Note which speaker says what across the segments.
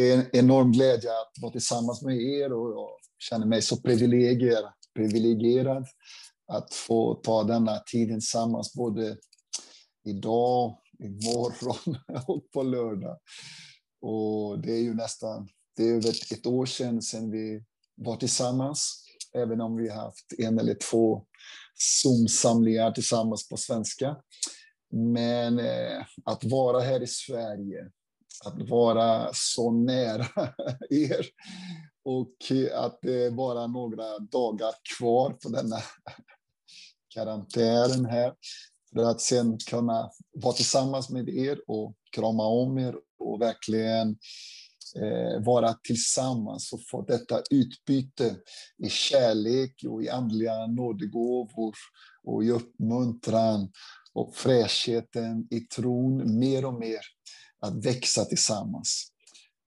Speaker 1: det är en enorm glädje att vara tillsammans med er och jag känner mig så privilegierad, privilegierad att få ta denna tiden tillsammans både idag, imorgon och på lördag. Och det är ju nästan det är över ett år sedan, sedan vi var tillsammans, även om vi har haft en eller två Zoom-samlingar tillsammans på svenska. Men eh, att vara här i Sverige, att vara så nära er och att det är bara några dagar kvar på denna karantän här, för att sen kunna vara tillsammans med er och krama om er och verkligen eh, vara tillsammans och få detta utbyte i kärlek och i andliga nådegåvor och i uppmuntran och fräschheten i tron mer och mer att växa tillsammans.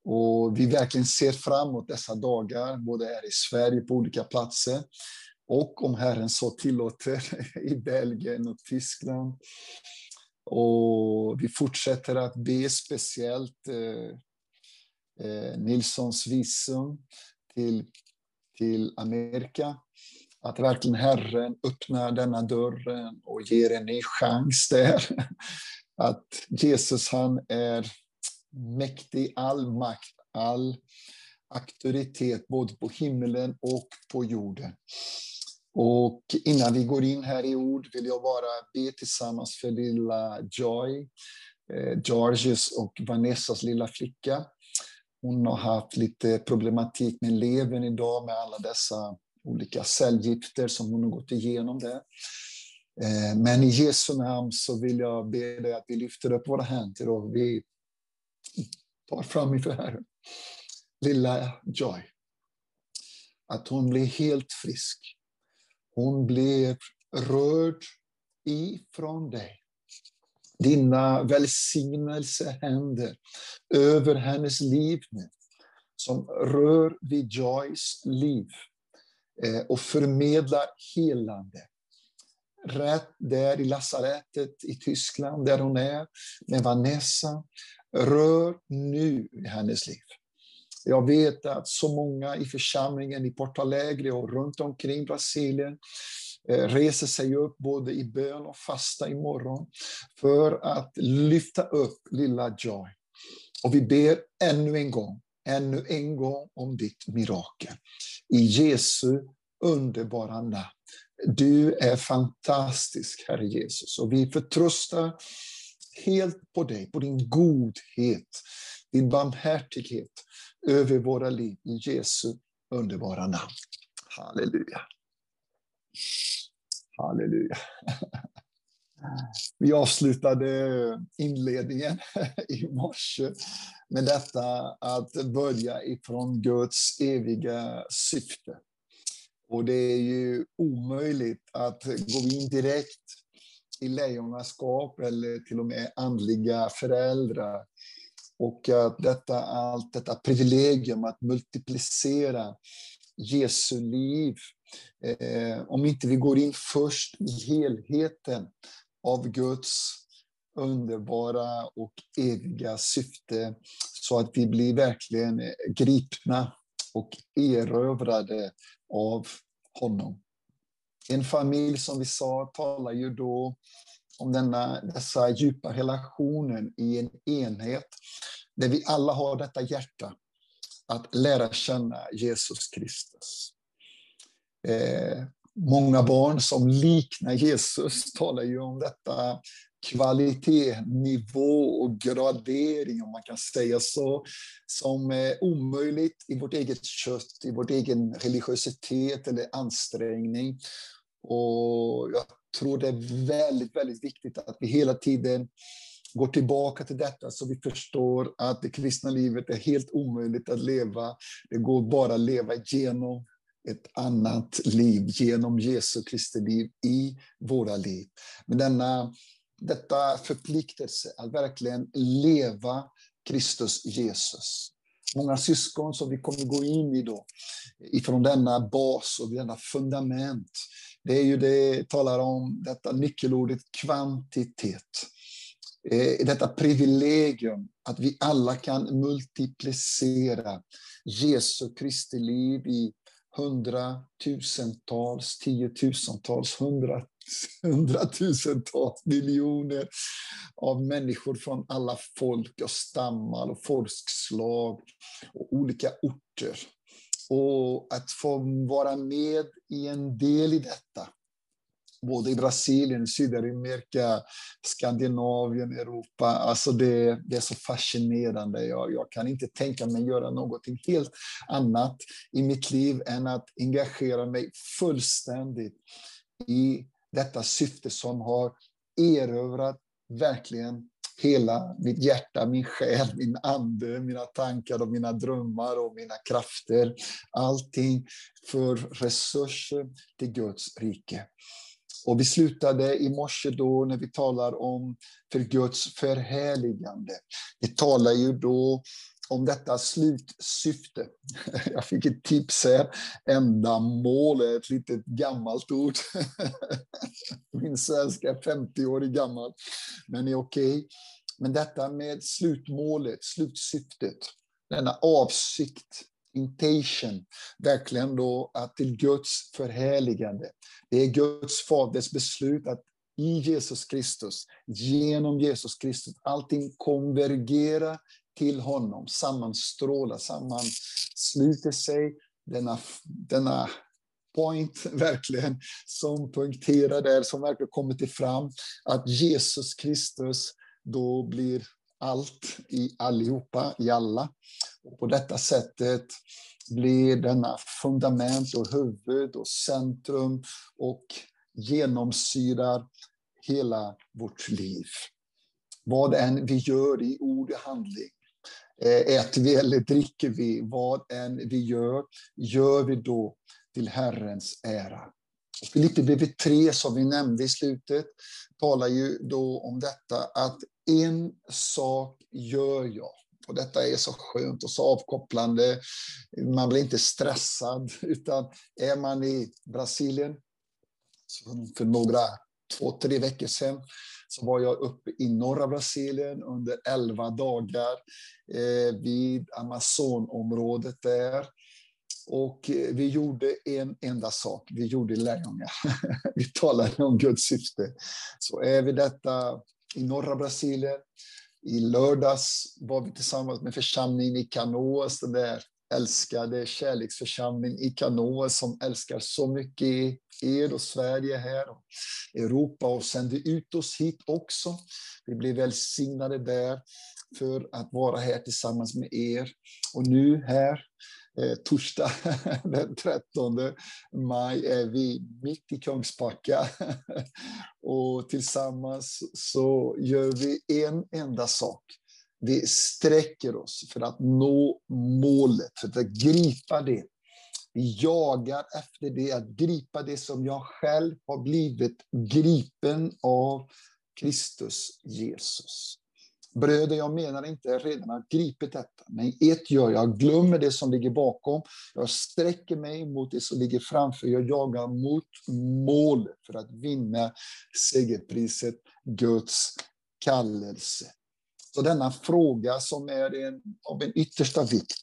Speaker 1: Och vi verkligen ser fram emot dessa dagar, både här i Sverige på olika platser och om Herren så tillåter i Belgien och Tyskland. Och vi fortsätter att be speciellt eh, eh, Nilssons visum till, till Amerika. Att verkligen Herren öppnar denna dörren och ger en ny chans där. Att Jesus han är mäktig, all makt, all auktoritet både på himlen och på jorden. Och innan vi går in här i ord vill jag bara be tillsammans för lilla Joy, eh, Georges och Vanessas lilla flicka. Hon har haft lite problematik med levern idag med alla dessa olika cellgifter som hon har gått igenom där. Eh, men i Jesu namn så vill jag be dig att vi lyfter upp våra händer och vi tar fram inför Herren. Lilla Joy. Att hon blir helt frisk. Hon blir rörd ifrån dig. Dina välsignelsehänder över hennes liv nu, som rör vid Joys liv eh, och förmedlar helande. Rätt där i lasarettet i Tyskland, där hon är, med Vanessa, rör nu i hennes liv. Jag vet att så många i församlingen i Porto Alegre och runt omkring Brasilien eh, reser sig upp både i bön och fasta imorgon för att lyfta upp lilla Joy. Och vi ber ännu en gång, ännu en gång om ditt mirakel. I Jesu underbara namn. Du är fantastisk, Herre Jesus, och vi förtröstar helt på dig, på din godhet, din barmhärtighet över våra liv i Jesu underbara namn. Halleluja. Halleluja. Vi avslutade inledningen i morse med detta att börja ifrån Guds eviga syfte. Och det är ju omöjligt att gå in direkt i lejonaskap eller till och med andliga föräldrar. Och att detta, allt detta privilegium att multiplicera Jesu liv, eh, om inte vi går in först i helheten av Guds underbara och eviga syfte, så att vi blir verkligen gripna och erövrade av honom. En familj, som vi sa, talar ju då om denna, dessa djupa relationer i en enhet, där vi alla har detta hjärta, att lära känna Jesus Kristus. Eh, många barn som liknar Jesus talar ju om detta kvalitet, nivå och gradering, om man kan säga så, som är omöjligt i vårt eget kött, i vår egen religiositet eller ansträngning. Och jag tror det är väldigt, väldigt viktigt att vi hela tiden går tillbaka till detta så vi förstår att det kristna livet är helt omöjligt att leva. Det går bara att leva genom ett annat liv, genom Jesu Kristi liv i våra liv. Men denna detta förpliktelse att verkligen leva Kristus Jesus. Många syskon som vi kommer gå in i då, ifrån denna bas och denna fundament. Det är ju det talar om detta nyckelordet kvantitet. Eh, detta privilegium att vi alla kan multiplicera Jesu Kristi liv i hundratusentals, tiotusentals, hundra, hundratusentals miljoner av människor från alla folk och stammar och folkslag och olika orter. Och att få vara med i en del i detta både i Brasilien, Sydamerika, Skandinavien, Europa. Alltså det, det är så fascinerande. Jag, jag, kan inte tänka mig göra någonting helt annat i mitt liv än att engagera mig fullständigt i detta syfte som har erövrat verkligen hela mitt hjärta, min själ, min ande, mina tankar och mina drömmar och mina krafter. Allting för resurser till Guds rike. Och vi slutade i morse då när vi talar om för Guds förhärligande. Vi talar ju då om detta slutsyfte. Jag fick ett tips här. Ändamål är ett litet gammalt ord. Min svenska är 50 år gammal, men är okej. Okay. Men detta med slutmålet, slutsyftet, denna avsikt, intention, verkligen då att till Guds förhärligande. Det är Guds faders beslut att i Jesus Kristus, genom Jesus Kristus, allting konvergerar till honom, sammanstrålar, sammansluter sig. Denna, denna point verkligen som punkterar där, som verkligen kommer till fram, att Jesus Kristus då blir allt i allihopa, i alla. Och på detta sättet blir denna fundament och huvud och centrum och genomsyrar hela vårt liv. Vad än vi gör i ord och handling, Eh, äter vi eller dricker vi, vad än vi gör, gör vi då till Herrens ära. Filipperbrevet 3, som vi nämnde i slutet, talar ju då om detta att en sak gör jag. Och detta är så skönt och så avkopplande. Man blir inte stressad, utan är man i Brasilien, för några två, tre veckor sedan, så var jag uppe i norra Brasilien under elva dagar eh, vid Amazonområdet där. Och eh, vi gjorde en enda sak, vi gjorde lärjungar. vi talade om Guds syfte. Så är vi detta i norra Brasilien. I lördags var vi tillsammans med församlingen i Canoas, den där älskade kärleksförsamling i Kanoa, som älskar så mycket er och Sverige här, och Europa och sände ut oss hit också. Vi blev välsignade där för att vara här tillsammans med er. Och nu här eh, torsdag den 13 maj är vi mitt i Kungsbacka. och tillsammans så gör vi en enda sak. Vi sträcker oss för att nå målet, för att gripa det. Vi jagar efter det, att gripa det som jag själv har blivit gripen av Kristus Jesus. Bröder, jag menar inte jag redan har gripit detta. Men ett gör jag, jag glömmer det som ligger bakom. Jag sträcker mig mot det som ligger framför. Jag jagar mot målet för att vinna segerpriset, Guds kallelse. Så denna fråga som är en, av en yttersta vikt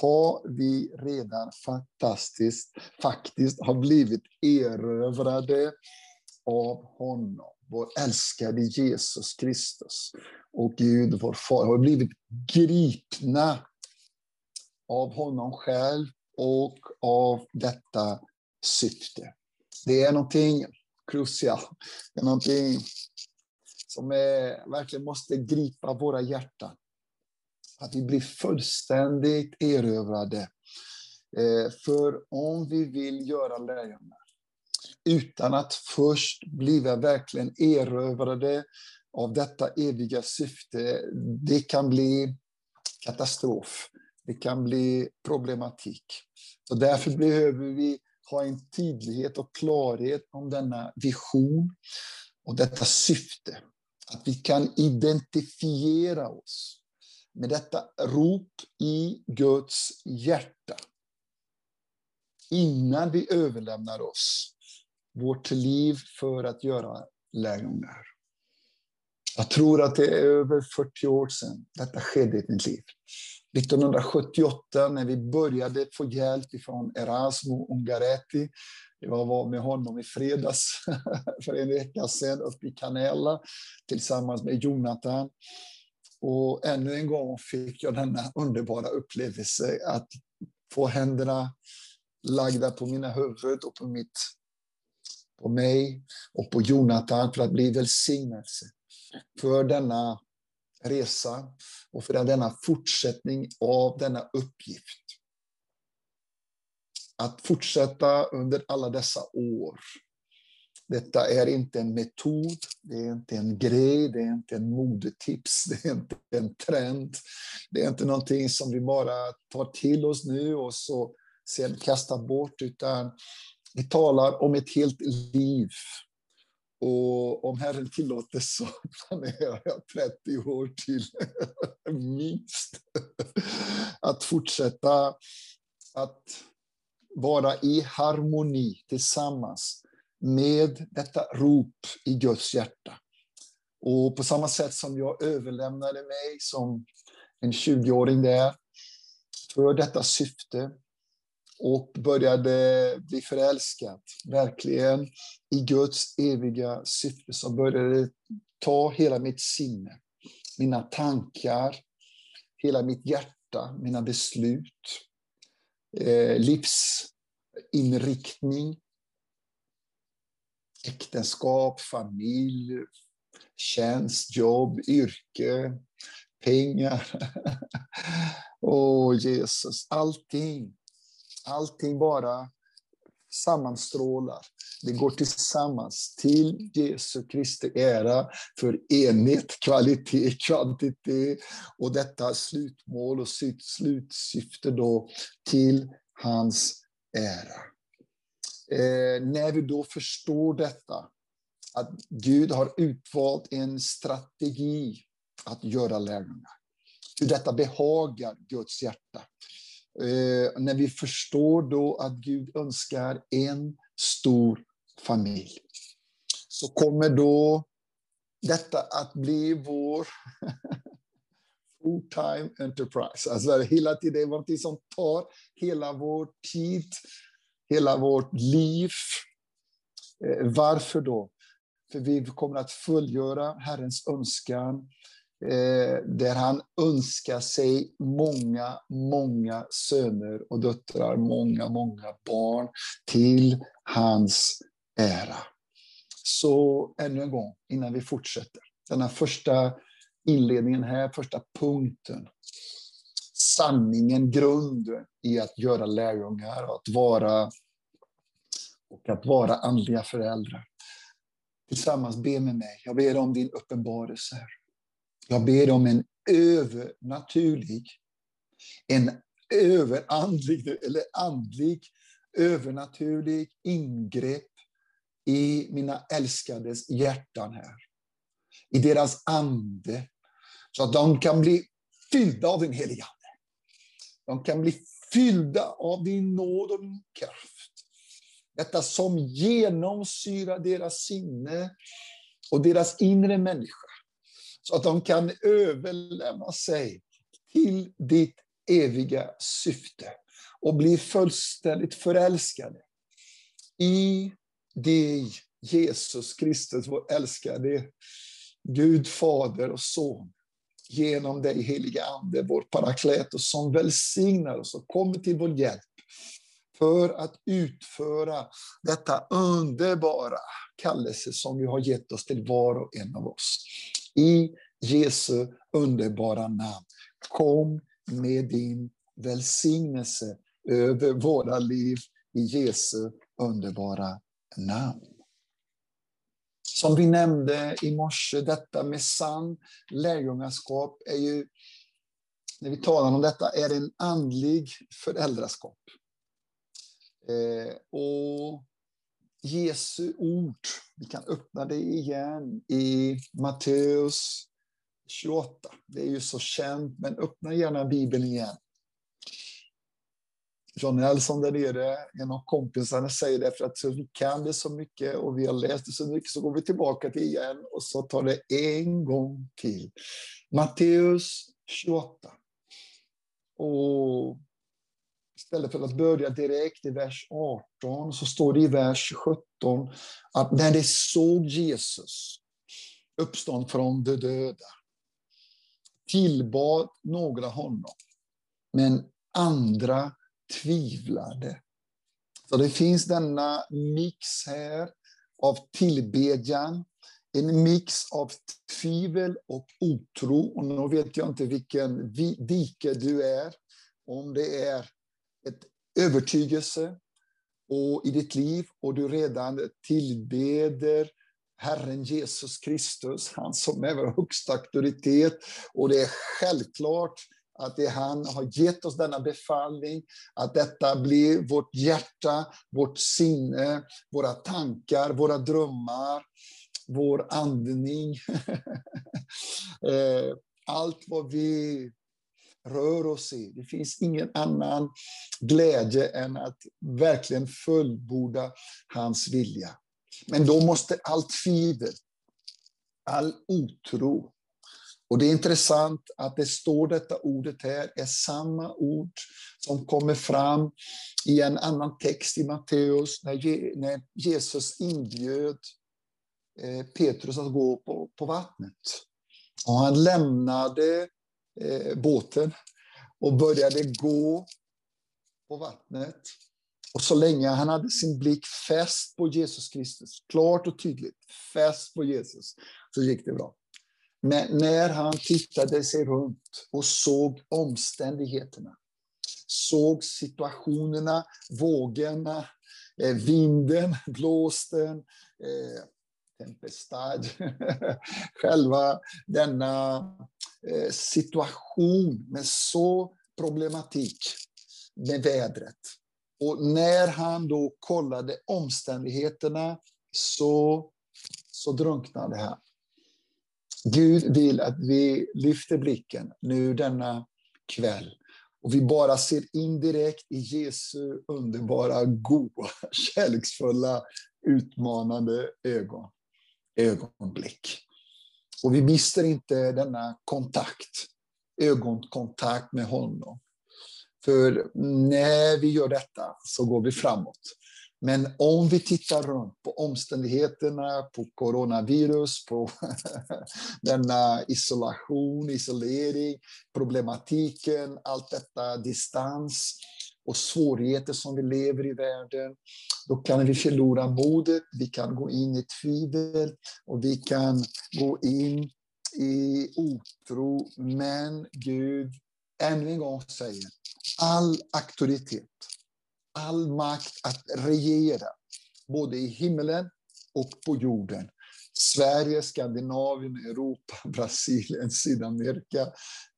Speaker 1: har vi redan fantastiskt, faktiskt har blivit erövrade av honom, vår älskade Jesus Kristus och Gud, vår far, har blivit gripna av honom själv och av detta syfte. Det är någonting crucial, det är någonting som är, verkligen måste gripa våra hjärtan. Att vi blir fullständigt erövrade. Eh, för om vi vill göra lärjungar utan att först bli verkligen erövrade av detta eviga syfte, det kan bli katastrof. Det kan bli problematik. Så därför behöver vi ha en tydlighet och klarhet om denna vision och detta syfte. Att vi kan identifiera oss med detta rop i Guds hjärta. Innan vi överlämnar oss vårt liv för att göra lärjungar. Jag tror att det är över 40 år sedan detta skedde i mitt liv. 1978 när vi började få hjälp från Erasmo Ungaretti. Jag var med honom i fredags för en vecka sedan uppe i Canella tillsammans med Jonathan. Och ännu en gång fick jag denna underbara upplevelse att få händerna lagda på mina huvud och på, mitt, på mig och på Jonathan för att bli välsignelse för denna resa och för denna fortsättning av denna uppgift. Att fortsätta under alla dessa år. Detta är inte en metod, det är inte en grej, det är inte en modetips, det är inte en trend. Det är inte någonting som vi bara tar till oss nu och så sen kastar bort, utan vi talar om ett helt liv och om Herren tillåter så planerar jag 30 år till, minst. Att fortsätta att vara i harmoni tillsammans med detta rop i Guds hjärta. Och på samma sätt som jag överlämnade mig som en 20-åring där för detta syfte och började bli förälskad, verkligen i Guds eviga syfte, så började det ta hela mitt sinne, mina tankar, hela mitt hjärta, mina beslut, eh, livsinriktning, äktenskap, familj, tjänst, jobb, yrke, pengar. Åh, Jesus, allting Allting bara sammanstrålar. Det går tillsammans till Jesu Kristi ära för enhet, kvalitet, kvantitet och detta slutmål och sitt slutsyfte då till hans ära. Eh, när vi då förstår detta, att Gud har utvalt en strategi att göra lärjungar. Hur detta behagar Guds hjärta. Eh, när vi förstår då att Gud önskar en stor familj, så kommer då detta att bli vår full-time enterprise. Alltså hela tiden, det är någonting som tar hela vår tid, hela vårt liv. Eh, varför då? För vi kommer att fullgöra Herrens önskan Eh, där han önskar sig många, många söner och döttrar, många, många barn till hans ära. Så ännu en gång, innan vi fortsätter. Denna första inledningen här, första punkten. Sanningen, grunden i att göra lärjungar och att vara, och att vara andliga föräldrar. Tillsammans, be med mig. Jag ber om din uppenbarelse. Jag ber om en övernaturlig, en överandlig, eller andlig, övernaturlig ingrepp i mina älskades hjärtan här. I deras ande. Så att de kan bli fyllda av din heliga Ande. De kan bli fyllda av din nåd och din kraft. Detta som genomsyrar deras sinne och deras inre människa så att de kan överlämna sig till ditt eviga syfte och bli fullständigt förälskade i dig, Jesus Kristus, vår älskade Gud, Fader och Son, genom dig, heliga Ande, vår parakletos, som välsignar oss och kommer till vår hjälp för att utföra detta underbara kallelse som vi har gett oss till var och en av oss. I Jesu underbara namn. Kom med din välsignelse över våra liv i Jesu underbara namn. Som vi nämnde i morse, detta med sann lärjungaskap är ju, när vi talar om detta, är en andlig föräldraskap. Eh, och Jesu ord, vi kan öppna det igen i Matteus 28. Det är ju så känt, men öppna gärna Bibeln igen. John Nelson där nere, en av kompisarna, säger det för att så vi kan det så mycket och vi har läst det så mycket, så går vi tillbaka till igen och så tar det en gång till. Matteus 28. Och istället för att börja direkt i vers 18 så står det i vers 17 att när de såg Jesus uppstånd från de döda tillbad några honom, men andra tvivlade. Så det finns denna mix här av tillbedjan, en mix av tvivel och otro. Och nu vet jag inte vilken dike du är, om det är ett övertygelse och i ditt liv och du redan tillbeder Herren Jesus Kristus, han som är vår högsta auktoritet. Och det är självklart att det han har gett oss denna befallning, att detta blir vårt hjärta, vårt sinne, våra tankar, våra drömmar, vår andning. Eh, allt vad vi rör oss i. Det finns ingen annan glädje än att verkligen fullborda hans vilja. Men då måste allt tvivel, all otro, och det är intressant att det står detta ordet här, är samma ord som kommer fram i en annan text i Matteus, när Jesus inbjöd eh, Petrus att gå på, på vattnet. Och han lämnade eh, båten och började gå på vattnet. Och så länge han hade sin blick fäst på Jesus Kristus, klart och tydligt fäst på Jesus, så gick det bra. Men när han tittade sig runt och såg omständigheterna, såg situationerna, vågorna, eh, vinden, blåsten, eh, tempestad, själva denna eh, situation med så problematik med vädret. Och när han då kollade omständigheterna så, så drunknade han. Gud vill att vi lyfter blicken nu denna kväll och vi bara ser indirekt i Jesu underbara, goda, kärleksfulla, utmanande ögon, ögonblick. Och vi mister inte denna kontakt, ögonkontakt med honom. För när vi gör detta så går vi framåt. Men om vi tittar runt på omständigheterna, på coronavirus, på denna isolation, isolering, problematiken, allt detta, distans och svårigheter som vi lever i världen, då kan vi förlora modet, vi kan gå in i tvivel och vi kan gå in i otro. Men Gud, ännu en gång säger, all auktoritet, all makt att regera, både i himlen och på jorden. Sverige, Skandinavien, Europa, Brasilien, Sydamerika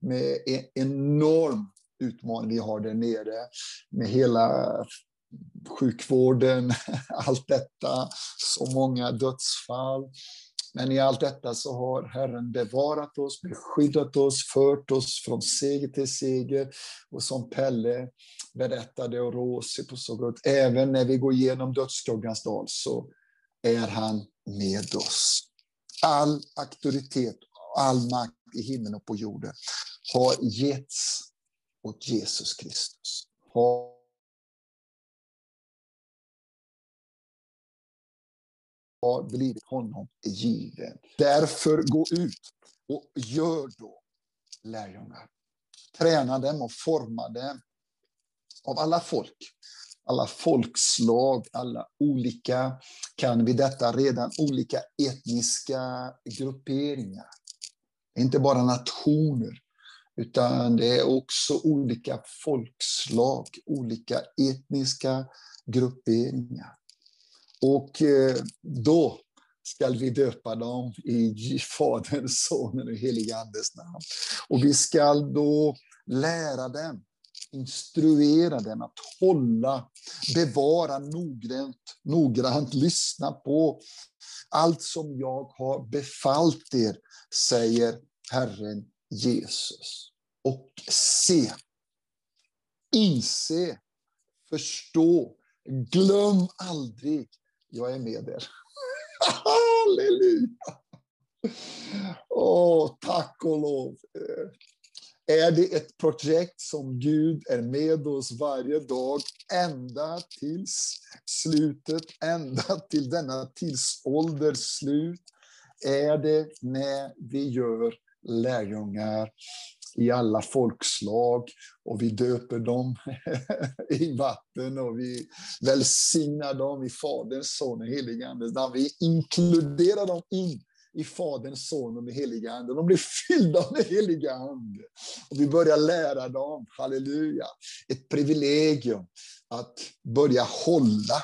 Speaker 1: med en enorm utmaning vi har där nere med hela sjukvården, allt detta, så många dödsfall. Men i allt detta så har Herren bevarat oss, beskyddat oss, fört oss från seger till seger. Och som Pelle berättade och Rosi på så gott, även när vi går igenom dödsskuggans dal så är han med oss. All auktoritet, all makt i himlen och på jorden har getts åt Jesus Kristus. Har har blivit honom given. Därför gå ut och gör då lärjungar. Träna dem och forma dem av alla folk, alla folkslag, alla olika, kan vi detta redan, olika etniska grupperingar. Inte bara nationer, utan det är också olika folkslag, olika etniska grupperingar. Och eh, då skall vi döpa dem i Faderns, Sonens och Helige Andes namn. Och vi skall då lära dem, instruera dem att hålla, bevara noggrant, noggrant lyssna på allt som jag har befallt er, säger Herren Jesus. Och se, inse förstå. Glöm aldrig, jag är med er. Halleluja! Åh, tack och lov. Är det ett projekt som Gud är med oss varje dag, ända till slutet, ända till denna tidsålders slut, är det när vi gör lärjungar i alla folkslag och vi döper dem i vatten och vi välsignar dem i Faderns, Son och helige Ande. Vi inkluderar dem in i Faderns, Son och den helige Ande. De blir fyllda med helige Ande. Och vi börjar lära dem, halleluja, ett privilegium att börja hålla,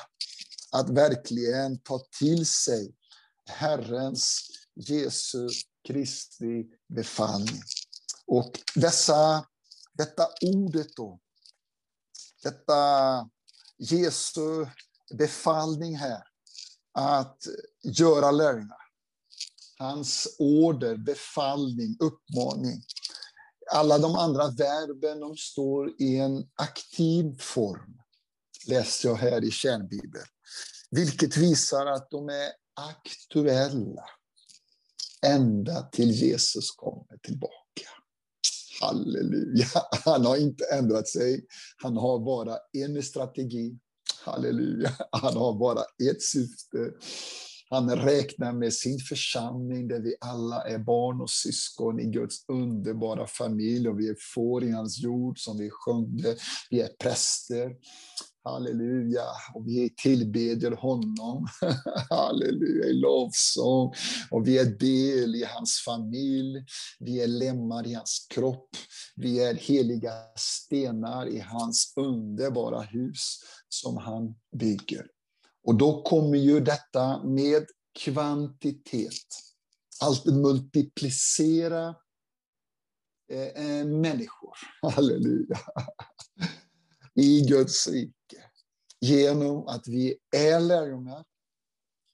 Speaker 1: att verkligen ta till sig Herrens, Jesu Kristi befallning. Och dessa, detta ordet då, detta Jesu befallning här, att göra lärjungar. Hans order, befallning, uppmaning. Alla de andra verben de står i en aktiv form, läste jag här i kärnbibeln. Vilket visar att de är aktuella ända till Jesus kommer tillbaka. Halleluja. Han har inte ändrat sig. Han har bara en strategi. Halleluja. Han har bara ett syfte. Han räknar med sin församling där vi alla är barn och syskon i Guds underbara familj och vi är får i hans jord som vi sjöng. Vi är präster. Halleluja. Och vi tillbeder honom. Halleluja i lovsång. Och vi är del i hans familj. Vi är lemmar i hans kropp. Vi är heliga stenar i hans underbara hus som han bygger. Och då kommer ju detta med kvantitet. Allt multiplicera eh, eh människor. Halleluja. I Guds rike genom att vi är lärjungar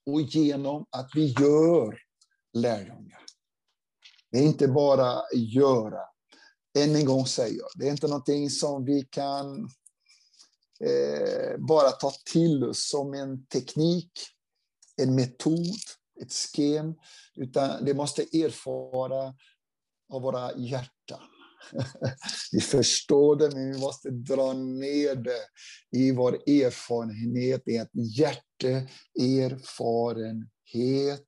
Speaker 1: och genom att vi gör lärjungar. Det är inte bara göra. Än en gång säger jag, det är inte någonting som vi kan eh, bara ta till oss som en teknik, en metod, ett schema, utan det måste erfara av våra hjärtan. Vi förstår det, men vi måste dra ner det i vår erfarenhet, i ett hjärteerfarenhet,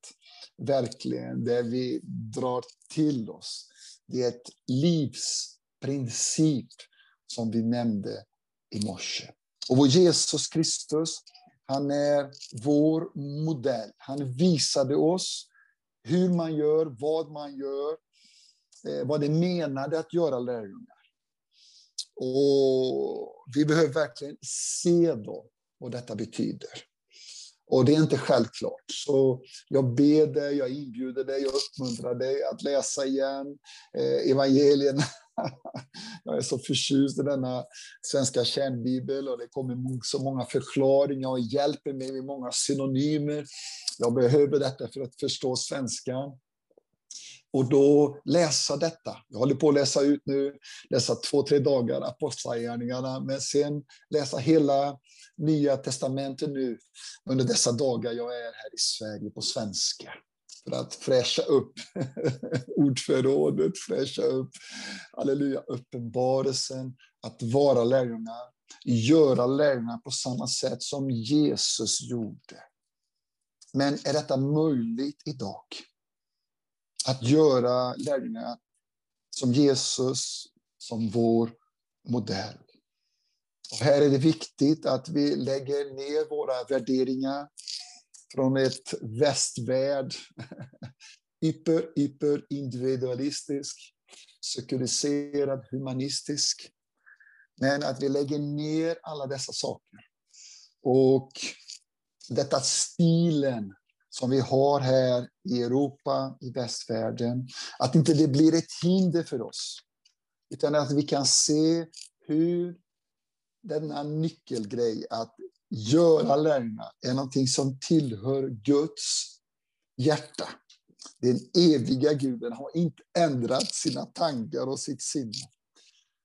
Speaker 1: verkligen, där vi drar till oss. Det är ett livsprincip som vi nämnde i morse. Och vår Jesus Kristus, han är vår modell. Han visade oss hur man gör, vad man gör, Eh, vad det menade att göra lärjungar. Och vi behöver verkligen se då vad detta betyder. Och det är inte självklart. Så jag ber dig, jag inbjuder dig, jag uppmuntrar dig att läsa igen eh, evangelierna. jag är så förtjust i denna svenska kärnbibel och det kommer så många förklaringar och hjälper mig med många synonymer. Jag behöver detta för att förstå svenskan. Och då läsa detta. Jag håller på att läsa ut nu, läsa två, tre dagar, Apostlagärningarna, men sen läsa hela Nya Testamentet nu under dessa dagar jag är här i Sverige på svenska. För att fräscha upp ordförrådet, fräscha upp, halleluja, uppenbarelsen, att vara lärjungar, göra lärjungar på samma sätt som Jesus gjorde. Men är detta möjligt idag? Att göra lärjungar som Jesus, som vår modell. Och här är det viktigt att vi lägger ner våra värderingar från ett västvärld, hyper, hyper individualistisk, sekulariserad, humanistisk. Men att vi lägger ner alla dessa saker. Och detta stilen som vi har här i Europa, i västvärlden, att inte det blir ett hinder för oss. Utan att vi kan se hur denna nyckelgrej, att göra lärjungar, är någonting som tillhör Guds hjärta. Den eviga guden har inte ändrat sina tankar och sitt sinne.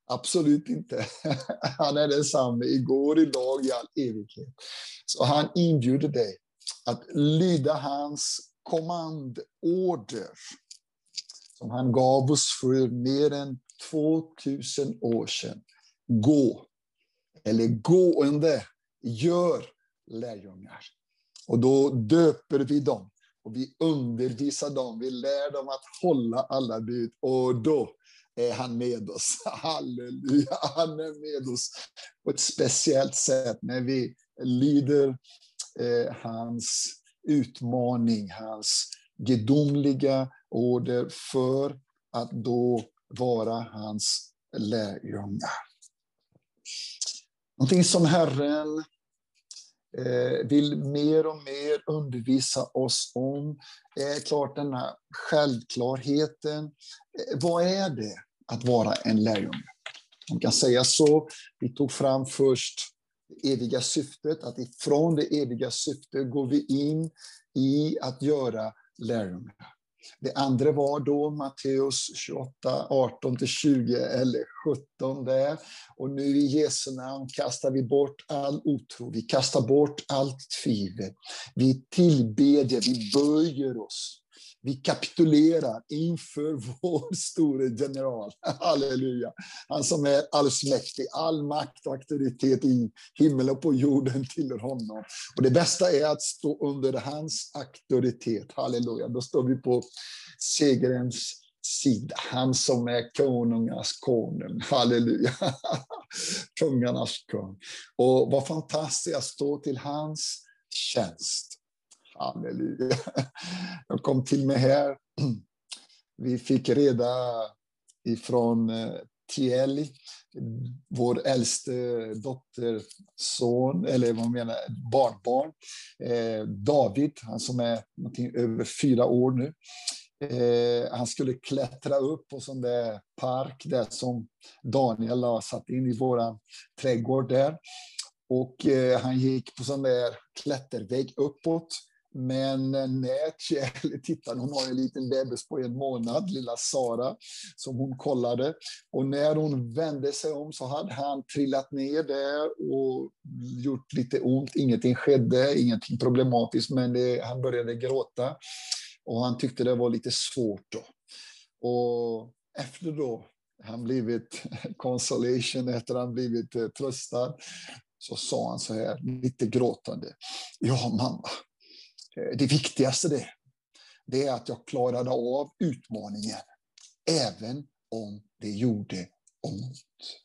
Speaker 1: Absolut inte. Han är densamme igår, idag, i all evighet. Så han inbjuder dig att lyda hans kommandorder som han gav oss för mer än 2000 år sedan. Gå, eller gående, gör lärjungar. Och då döper vi dem och vi undervisar dem, vi lär dem att hålla alla bud och då är han med oss. Halleluja, han är med oss på ett speciellt sätt när vi lyder eh, hans utmaning, hans gudomliga order för att då vara hans lärjungar. Någonting som Herren eh, vill mer och mer undervisa oss om är klart den här självklarheten. Eh, vad är det att vara en lärjunge? Man kan säga så. Vi tog fram först det eviga syftet, att ifrån det eviga syftet går vi in i att göra lärjungar. Det andra var då Matteus 28, 18-20 eller 17 där. Och nu i Jesu namn kastar vi bort all otro, vi kastar bort allt tvivel. Vi tillbedjer, vi böjer oss. Vi kapitulerar inför vår store general. Halleluja. Han som är allsmäktig. All makt och auktoritet i himmel och på jorden tillhör honom. Och det bästa är att stå under hans auktoritet. Halleluja. Då står vi på segerns sida. Han som är konungas konung. Halleluja. Kungarnas kung. Och vad fantastiskt att stå till hans tjänst. Halleluja. Jag kom till mig här. Vi fick reda ifrån eh, Tieli, vår äldste dotterson, eller vad menar barnbarn, eh, David, han som är över fyra år nu. Eh, han skulle klättra upp på sån där park där som Daniel har satt in i vår trädgård där. Och eh, han gick på sån där klättervägg uppåt men när Kjell tittade, hon har en liten bebis på en månad, lilla Sara, som hon kollade. Och när hon vände sig om så hade han trillat ner där och gjort lite ont. Ingenting skedde, ingenting problematiskt, men det, han började gråta. Och han tyckte det var lite svårt då. Och efter då han blivit consolation, efter han blivit eh, tröstad, så sa han så här, lite gråtande. Ja, mamma, Eh, det viktigaste det, det är att jag klarade av utmaningen, även om det gjorde ont.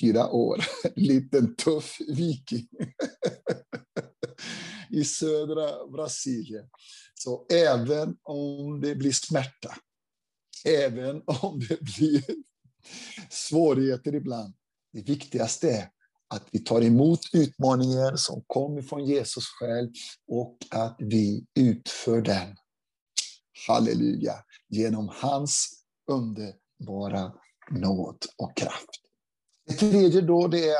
Speaker 1: Fyra år, liten tuff viking i södra Brasilien. Så även om det blir smärta, även om det blir svårigheter ibland, det viktigaste är att vi tar emot utmaningen som kommer från Jesus själv och att vi utför den. Halleluja! Genom hans underbara nåd och kraft. Det tredje då, det är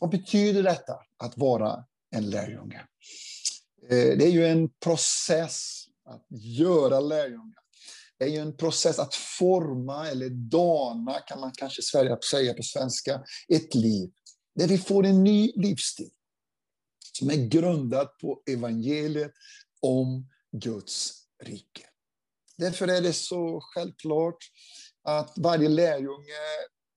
Speaker 1: vad betyder detta att vara en lärjunge? Eh, det är ju en process att göra lärjungar. Det är ju en process att forma eller dana, kan man kanske säga på svenska, ett liv. Där vi får en ny livsstil som är grundad på evangeliet om Guds rike. Därför är det så självklart att varje lärjunge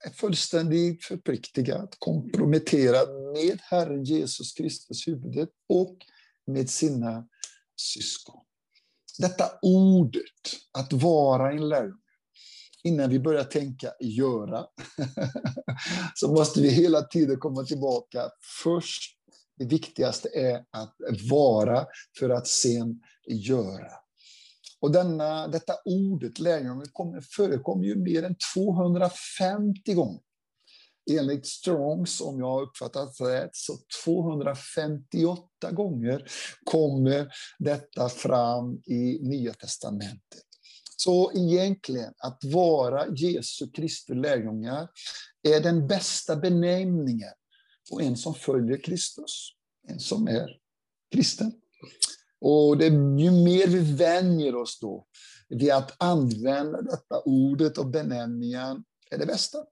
Speaker 1: är fullständigt förpliktigad, komprometterad med Herren Jesus Kristus, huvudet, och med sina syskon. Detta ordet, att vara en lärjunge, innan vi börjar tänka göra, så måste vi hela tiden komma tillbaka. Först, det viktigaste är att vara för att sen göra. Och denna, detta ordet, lärjunge, förekommer ju mer än 250 gånger. Enligt Strongs, om jag har uppfattat rätt, så 258 gånger kommer detta fram i Nya testamentet. Så egentligen, att vara Jesu Kristi lärjungar är den bästa benämningen på en som följer Kristus, en som är kristen. Och det, ju mer vi vänjer oss då vid att använda detta ordet och benämningen är det bästa.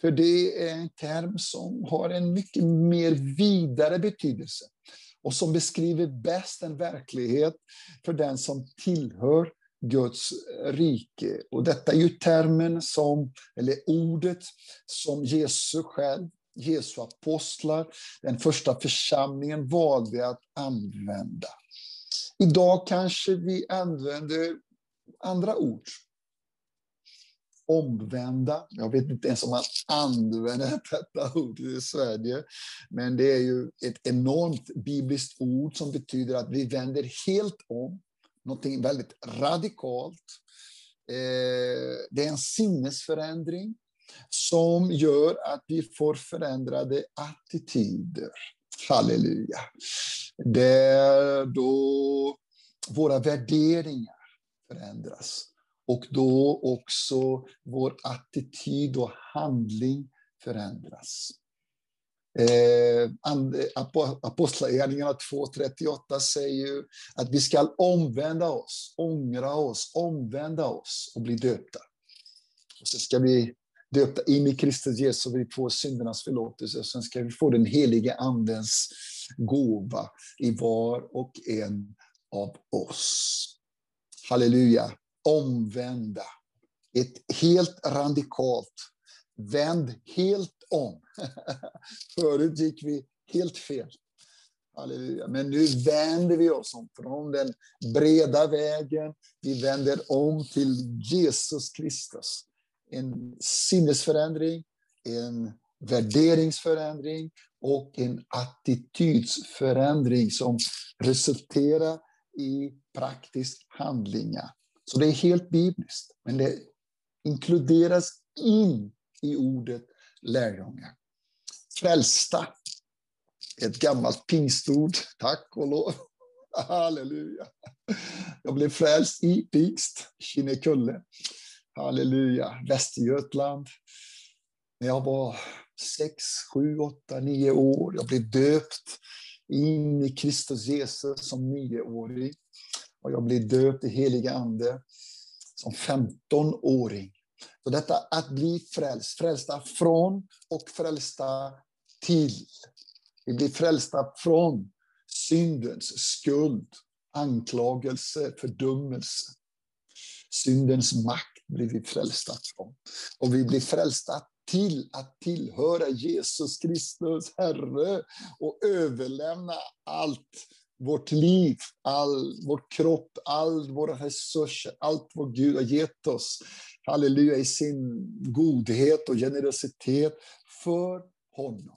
Speaker 1: För det är en term som har en mycket mer vidare betydelse och som beskriver bäst en verklighet för den som tillhör Guds rike. Och detta är ju termen som, eller ordet som Jesus själv, Jesu apostlar, den första församlingen valde att använda. Idag kanske vi använder andra ord. Omvända. Jag vet inte ens om man använder detta ord i Sverige. Men det är ju ett enormt bibliskt ord som betyder att vi vänder helt om. Någonting väldigt radikalt. Eh, det är en sinnesförändring som gör att vi får förändrade attityder. Halleluja. Det är då våra värderingar förändras. Och då också vår attityd och handling förändras. Eh, Apostlagärningarna 2.38 säger ju att vi ska omvända oss, ångra oss, omvända oss och bli döpta. Och så ska vi döpta in i Kristus Jesus och vi får syndernas förlåtelse. Och sen ska vi få den helige Andens gåva i var och en av oss. Halleluja. Omvända. Ett helt radikalt. Vänd helt om. Förut gick vi helt fel. Halleluja. Men nu vänder vi oss om från den breda vägen. Vi vänder om till Jesus Kristus en sinnesförändring, en värderingsförändring och en attitydsförändring som resulterar i praktisk handlingar. Så det är helt bibliskt, men det inkluderas in i ordet lärjungar. Frälsta, ett gammalt pingstord, tack och lov. Halleluja. Jag blev frälst i pingst, Kinnekulle. Halleluja, Västergötland. När jag var sex, sju, åtta, nio år. Jag blev döpt in i Kristus Jesus som nioåring. Och jag blev döpt i helig Ande som 15-åring. Så detta att bli frälst, frälsta från och frälsta till. Vi blir frälsta från syndens skuld, anklagelse, fördömelse. Syndens makt blir vi frälsta från. Och vi blir frälsta till att tillhöra Jesus Kristus, Herre, och överlämna allt vårt liv, all vår kropp, all våra resurser, allt vad Gud har gett oss, halleluja, i sin godhet och generositet för honom.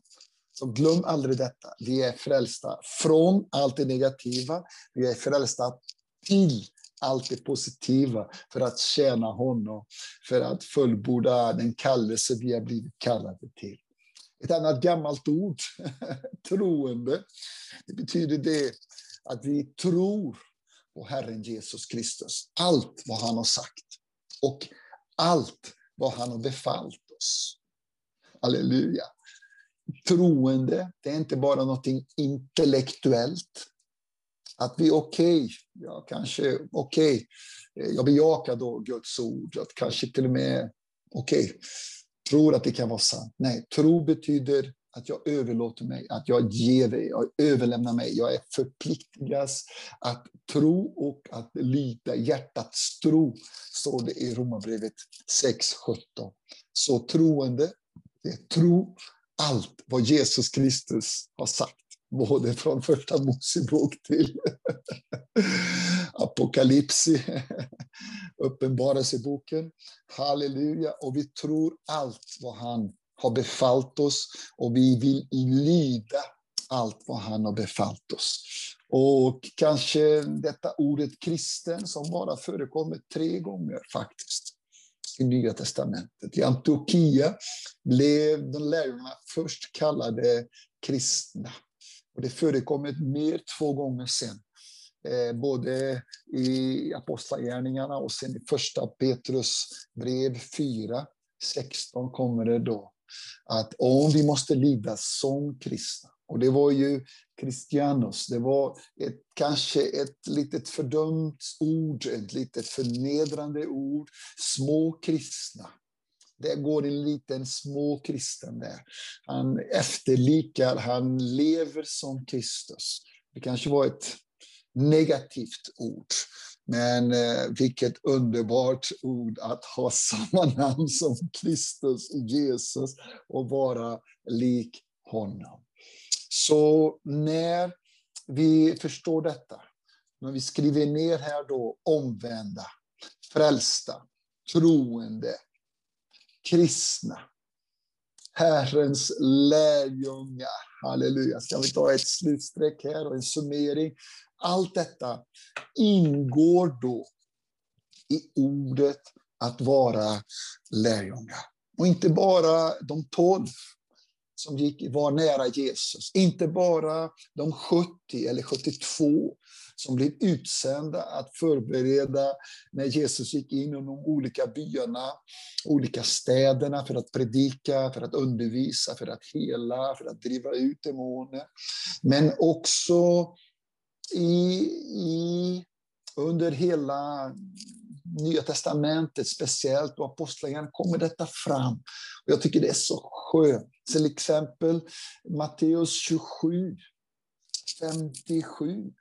Speaker 1: Så glöm aldrig detta. Vi är frälsta från allt det negativa. Vi är frälsta till allt det positiva för att tjäna honom, för att fullborda den kallelse vi har blivit kallade till. Ett annat gammalt ord, troende, det betyder det att vi tror på Herren Jesus Kristus. Allt vad han har sagt och allt vad han har befallt oss. Halleluja. Troende, det är inte bara något intellektuellt. Att vi okej, okay, ja kanske okej, okay, jag bejakar då Guds ord, att kanske till och med okej, okay, tror att det kan vara sant. Nej, tro betyder att jag överlåter mig, att jag ger dig, jag överlämnar mig. Jag är förpliktigas att tro och att lita. Hjärtats tro, står det i Romarbrevet 6.17. Så troende, det är tro allt vad Jesus Kristus har sagt både från första Mosebok till Apokalypsi, Uppenbarelseboken. Halleluja. Och vi tror allt vad han har befallt oss och vi vill lyda allt vad han har befallt oss. Och kanske detta ordet kristen som bara förekommer tre gånger faktiskt i Nya testamentet. I Antiochia blev de lärjungarna först kallade kristna. Och det förekommer mer två gånger sen. Eh, både i Apostlagärningarna och sen i första Petrus brev 4, 16 kommer det då att om vi måste lida som kristna. Och det var ju Christianos, det var ett, kanske ett litet fördömt ord, ett litet förnedrande ord. Små kristna. Det går en liten små kristen där. Han efterlikar, han lever som Kristus. Det kanske var ett negativt ord. Men eh, vilket underbart ord att ha samma namn som Kristus, Jesus, och vara lik honom. Så när vi förstår detta, när vi skriver ner här då omvända, frälsta, troende, kristna, Herrens lärjungar. Halleluja. Ska vi ta ett slutstreck här och en summering? Allt detta ingår då i ordet att vara lärjungar. Och inte bara de tolv som gick, var nära Jesus. Inte bara de 70 eller 72 som blev utsända att förbereda när Jesus gick in i de olika byarna, olika städerna för att predika, för att undervisa, för att hela, för att driva ut demoner. Men också i, i, under hela Nya testamentet speciellt och apostlagärningarna kommer detta fram. Och jag tycker det är så skönt. Till exempel Matteus 27, 57.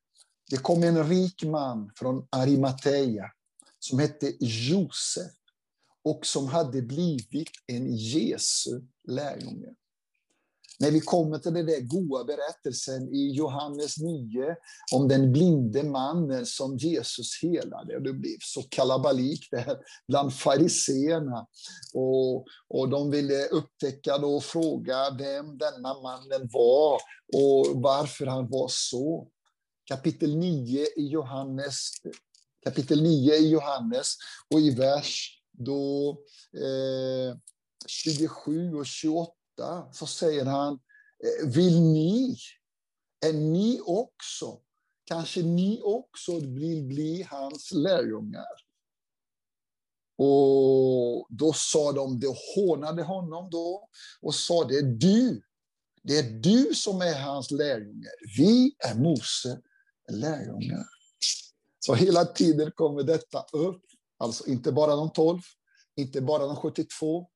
Speaker 1: Det kom en rik man från Arimatea som hette Josef och som hade blivit en Jesu lärjunge. När vi kommer till den där goda berättelsen i Johannes 9 om den blinde mannen som Jesus helade. Det blev så kalabalik där bland fariseerna. Och, och de ville upptäcka och fråga vem denna mannen var och varför han var så. Kapitel 9 i Johannes, kapitel 9 i Johannes och i vers då, eh, 27 och 28 så säger han, eh, vill ni, är ni också, kanske ni också vill bli hans lärjungar? Och då sa de, de hånade honom då och sa, det är du, det är du som är hans lärjunge. Vi är Mose lärjungar. Så hela tiden kommer detta upp, alltså inte bara de tolv, inte bara de 72,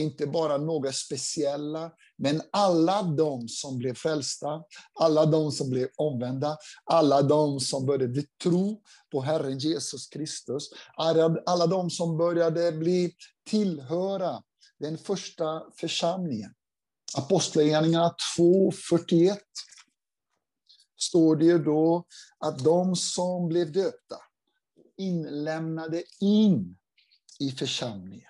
Speaker 1: inte bara några speciella, men alla de som blev frälsta, alla de som blev omvända, alla de som började tro på Herren Jesus Kristus, alla de som började bli tillhöra den första församlingen. Apostlagärningarna 2.41 står det då att de som blev döpta inlämnade in i församlingen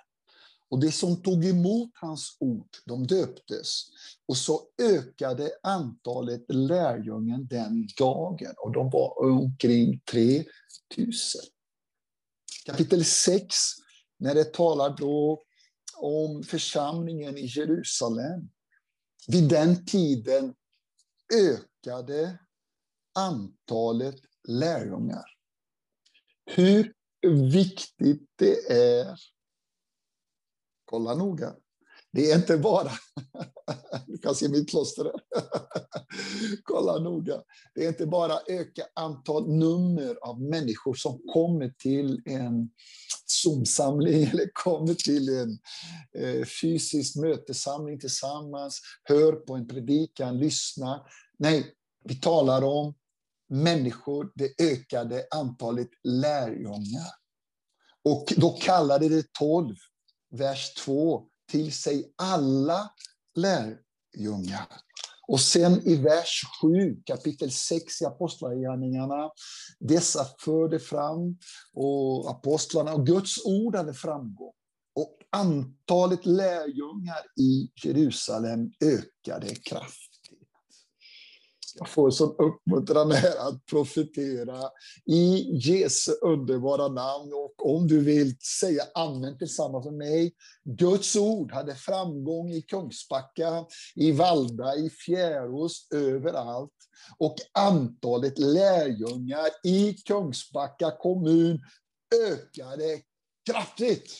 Speaker 1: och det som tog emot hans ord, de döptes. Och så ökade antalet lärjungen den dagen. Och de var omkring 3000. Kapitel 6, när det talar då om församlingen i Jerusalem. Vid den tiden ökade antalet lärjungar. Hur viktigt det är Kolla noga. Det är inte bara... Du kan se mitt kloster där. Kolla noga. Det är inte bara öka antal nummer av människor som kommer till en Zoom-samling eller kommer till en eh, fysisk mötessamling tillsammans, hör på en predikan, lyssna. Nej, vi talar om människor, det ökade antalet lärjungar. Och då kallade det tolv vers 2, till sig alla lärjungar. Och sen i vers 7, kapitel 6 i Apostlagärningarna, dessa förde fram, och apostlarna och Guds ord hade framgång. Och antalet lärjungar i Jerusalem ökade kraftigt. Jag får sån uppmuntran här att profetera i Jesu underbara namn. Och om du vill säga amen tillsammans med mig. Guds ord hade framgång i Kungsbacka, i Valda, i Fjärås, överallt. Och antalet lärjungar i Kungsbacka kommun ökade kraftigt.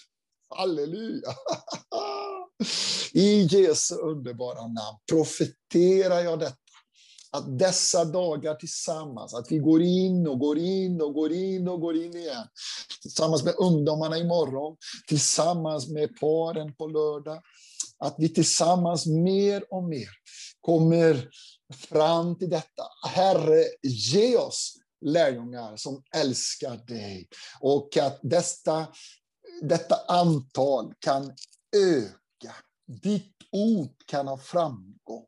Speaker 1: Halleluja! I Jesu underbara namn profeterar jag detta att dessa dagar tillsammans, att vi går in och går in och går in och går in igen. Tillsammans med ungdomarna imorgon, tillsammans med paren på lördag. Att vi tillsammans mer och mer kommer fram till detta. Herre, ge oss lärjungar som älskar dig. Och att detta, detta antal kan öka. Ditt ord kan ha framgång.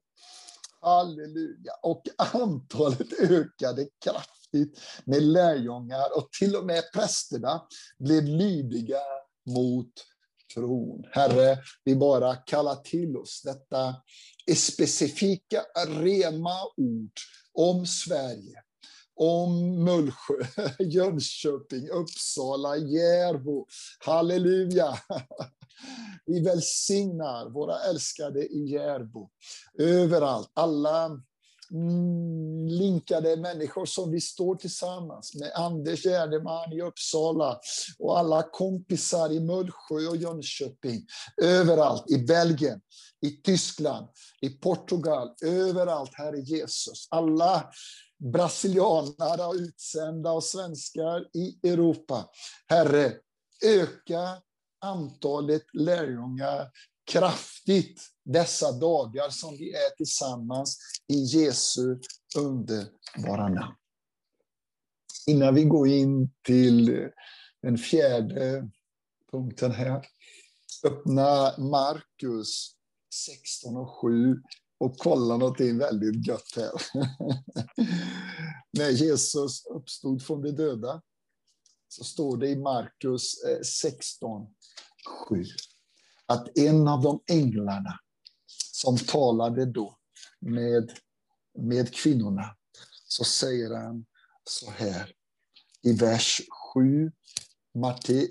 Speaker 1: Halleluja. Och antalet ökade kraftigt med lärjungar och till och med prästerna blev lydiga mot tron. Herre, vi bara kallar till oss detta specifika rema ord om Sverige, om Mullsjö, Jönköping, Uppsala, Järbo. Halleluja! Vi välsignar våra älskade i Järbo. Överallt, alla mm, linkade människor som vi står tillsammans med. Anders Gärdeman i Uppsala och alla kompisar i Mullsjö och Jönköping. Överallt, i Belgien, i Tyskland, i Portugal, överallt, Herre Jesus. Alla brasilianare och utsända och svenskar i Europa. Herre, öka antalet lärjungar kraftigt dessa dagar som vi är tillsammans i Jesu underbara namn. Innan vi går in till den fjärde punkten här. Öppna Markus 16 och 7 och kolla någonting väldigt gött här. När Jesus uppstod från de döda så står det i Markus eh, 16, 7 att en av de änglarna som talade då med, med kvinnorna, så säger han så här i vers 7,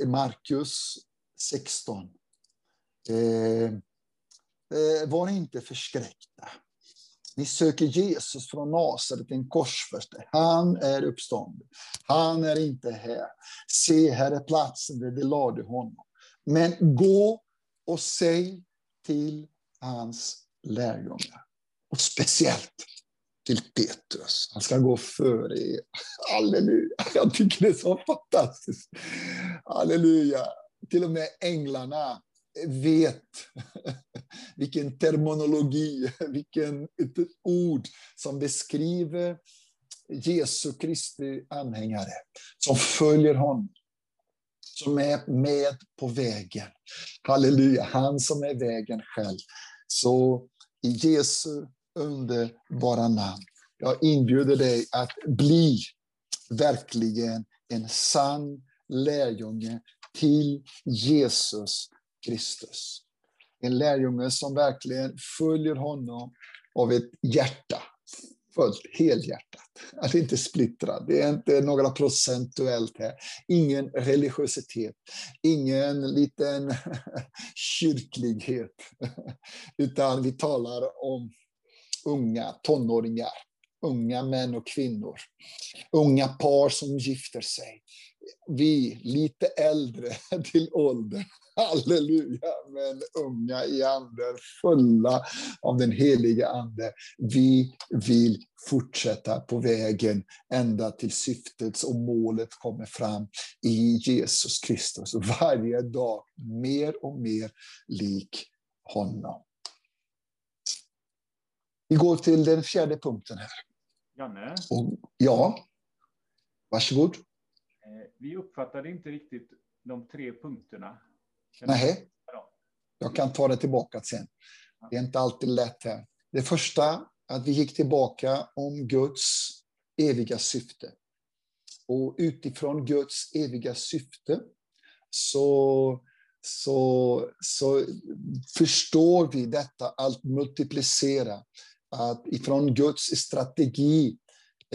Speaker 1: Markus 16. Eh, Eh, var inte förskräckta. Ni söker Jesus från Nasaret, en korsfäste. Han är uppstånden. Han är inte här. Se, här är platsen där de lade honom. Men gå och säg till hans lärjungar. Och speciellt till Petrus. Han ska gå före er. Halleluja! Jag tycker det är så fantastiskt. Halleluja! Till och med änglarna vet vilken terminologi, vilken ord som beskriver Jesu Kristi anhängare, som följer honom, som är med på vägen. Halleluja, han som är vägen själv. Så i Jesu underbara namn, jag inbjuder dig att bli verkligen en sann lärjunge till Jesus Kristus. En lärjunge som verkligen följer honom av ett hjärta, föds helhjärtat. Att inte splittra. det är inte några procentuellt här. Ingen religiositet, ingen liten kyrklighet, utan vi talar om unga tonåringar, unga män och kvinnor, unga par som gifter sig. Vi, lite äldre till åldern, halleluja, men unga i anden, fulla av den heliga Ande. Vi vill fortsätta på vägen ända till syftet och målet kommer fram i Jesus Kristus. Varje dag mer och mer lik honom. Vi går till den fjärde punkten här.
Speaker 2: Janne?
Speaker 1: Och, ja, varsågod.
Speaker 2: Vi uppfattade inte riktigt de tre punkterna.
Speaker 1: Nej, jag kan ta det tillbaka sen. Det är inte alltid lätt här. Det första, att vi gick tillbaka om Guds eviga syfte. Och utifrån Guds eviga syfte så, så, så förstår vi detta att multiplicera. Att ifrån Guds strategi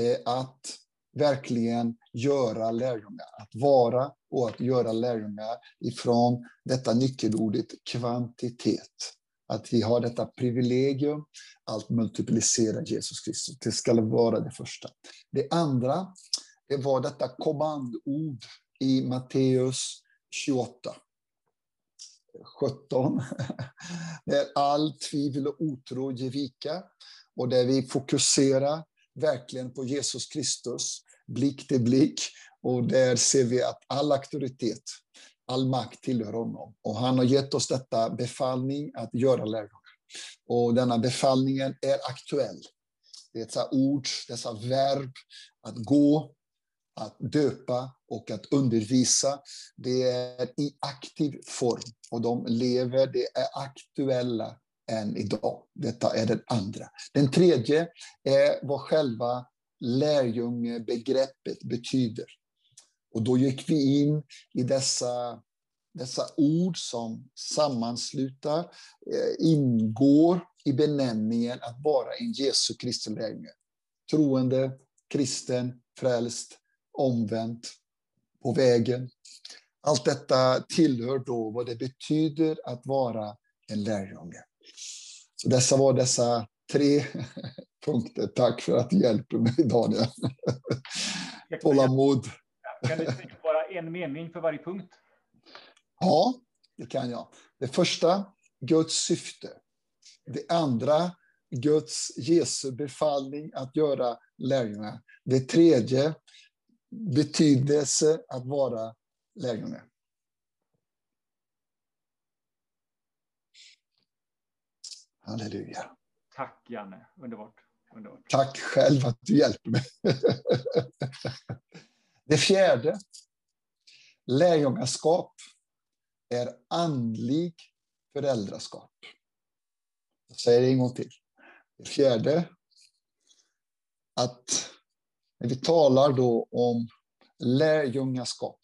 Speaker 1: eh, att verkligen göra lärjungar, att vara och att göra lärjungar ifrån detta nyckelordet kvantitet. Att vi har detta privilegium att multiplicera Jesus Kristus. Det ska vara det första. Det andra det var detta kommandord i Matteus 28. 17. Där all tvivel och otro ger vika och där vi fokuserar verkligen på Jesus Kristus, blick till blick. Och där ser vi att all auktoritet, all makt tillhör honom. Och han har gett oss detta befallning att göra lärjungar. Och denna befallningen är aktuell. Dessa ord, dessa verb, att gå, att döpa och att undervisa. Det är i aktiv form och de lever, det är aktuella än idag. Detta är den andra. Den tredje är vad själva lärjungebegreppet betyder. Och då gick vi in i dessa, dessa ord som sammanslutar, eh, ingår i benämningen att vara en Jesu Kristi lärjunge. Troende, kristen, frälst, omvänt, på vägen. Allt detta tillhör då vad det betyder att vara en lärjunge. Så dessa var dessa tre punkter. Tack för att du hjälper mig, Daniel. Tålamod.
Speaker 2: Kan du säga bara en mening för varje punkt?
Speaker 1: Ja, det kan jag. Det första, Guds syfte. Det andra, Guds Jesu befallning att göra lärjungar. Det tredje, betydelse att vara lärjunge. Halleluja.
Speaker 2: Tack Janne, underbart underbart.
Speaker 1: Tack själv att du hjälper mig. Det fjärde, lärjungaskap är andlig föräldraskap. Jag säger det en gång till. Det fjärde, att när vi talar då om lärjungaskap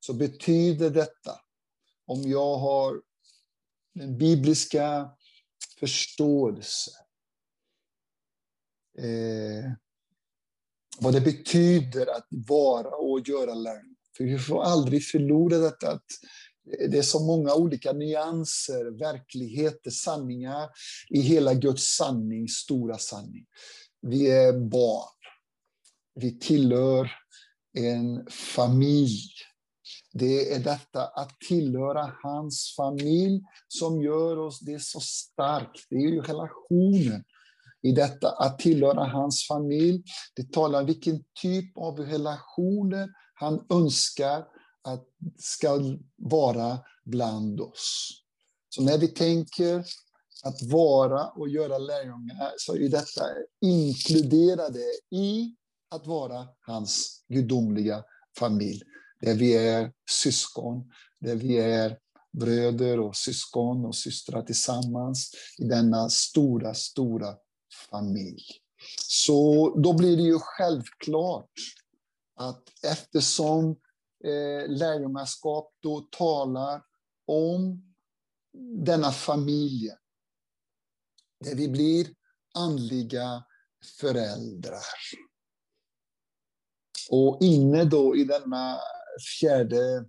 Speaker 1: så betyder detta, om jag har den bibliska förståelse, eh, vad det betyder att vara och göra lärjungar. För vi får aldrig förlora detta att det är så många olika nyanser, verkligheter, sanningar i hela Guds sanning, stora sanning. Vi är barn. Vi tillhör en familj. Det är detta att tillhöra hans familj som gör oss det så starkt. Det är ju relationen i detta att tillhöra hans familj. Det talar om vilken typ av relationer han önskar att ska vara bland oss. Så när vi tänker att vara och göra lärjungar så är detta inkluderade i att vara hans gudomliga familj. Där vi är syskon, där vi är bröder och syskon och systrar tillsammans i denna stora, stora familj. Så då blir det ju självklart att eftersom eh, lärjungaskap då talar om denna familj, där vi blir andliga föräldrar. Och inne då i denna fjärde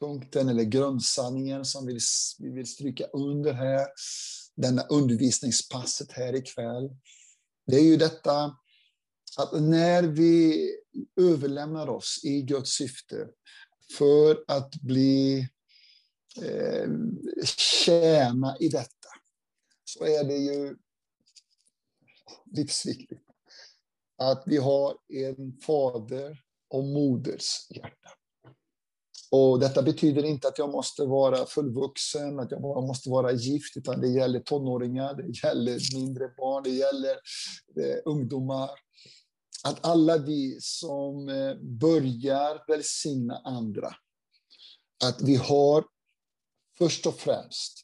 Speaker 1: punkten, eller grundsanningen som vi vill stryka under här, denna undervisningspasset här ikväll, det är ju detta att när vi överlämnar oss i Guds syfte för att bli eh, tjäna i detta, så är det ju livsviktigt att vi har en fader och moders hjärta. Och detta betyder inte att jag måste vara fullvuxen, att jag måste vara gift, utan det gäller tonåringar, det gäller mindre barn, det gäller eh, ungdomar. Att alla vi som eh, börjar välsigna andra, att vi har först och främst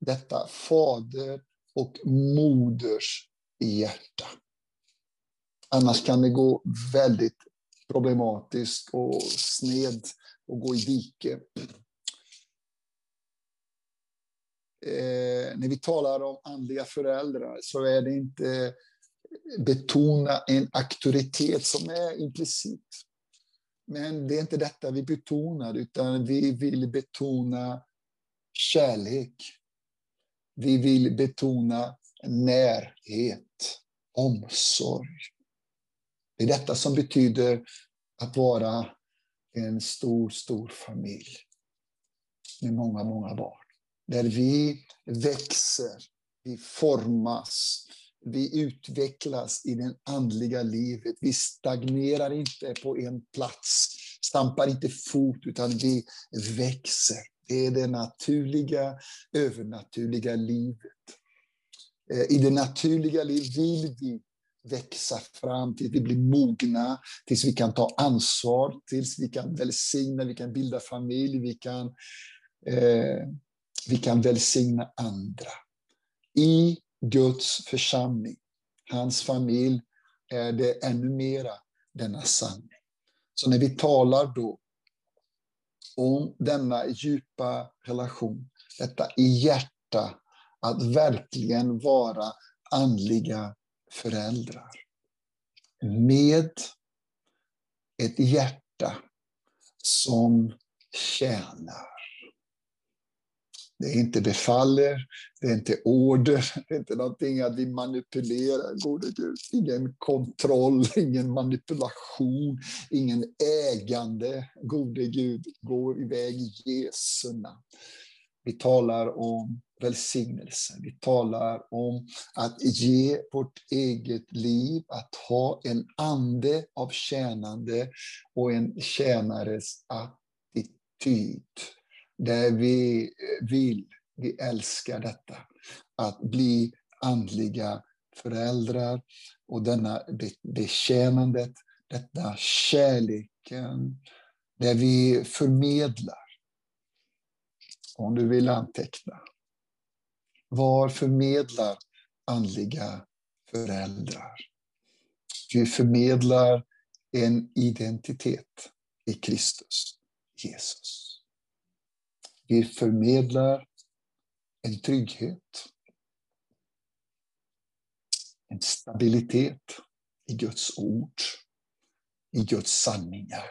Speaker 1: detta fader och moders hjärta. Annars kan det gå väldigt problematiskt och sned och gå i dike. Eh, när vi talar om andliga föräldrar så är det inte betona en auktoritet som är implicit. Men det är inte detta vi betonar, utan vi vill betona kärlek. Vi vill betona närhet, omsorg. Det är detta som betyder att vara en stor, stor familj med många, många barn. Där vi växer, vi formas, vi utvecklas i det andliga livet. Vi stagnerar inte på en plats, stampar inte fot, utan vi växer. Det är det naturliga, övernaturliga livet. Eh, I det naturliga livet vill vi växa fram tills vi blir mogna, tills vi kan ta ansvar, tills vi kan välsigna, vi kan bilda familj, vi kan, eh, vi kan välsigna andra. I Guds församling, hans familj, är det ännu mera denna sanning. Så när vi talar då om denna djupa relation, detta i hjärta, att verkligen vara andliga föräldrar. Med ett hjärta som tjänar. Det är inte befaller, det är inte order, det är inte någonting att vi manipulerar. Gode Gud. Ingen kontroll, ingen manipulation, ingen ägande. Gode Gud, gå iväg i Jesu namn. Vi talar om välsignelse. Vi talar om att ge vårt eget liv, att ha en ande av tjänande och en tjänares attityd. Där vi eh, vill, vi älskar detta, att bli andliga föräldrar och denna betjänandet, detta kärleken, där vi förmedlar. Om du vill anteckna. Var förmedlar andliga föräldrar? Vi förmedlar en identitet i Kristus, Jesus. Vi förmedlar en trygghet, en stabilitet i Guds ord, i Guds sanningar.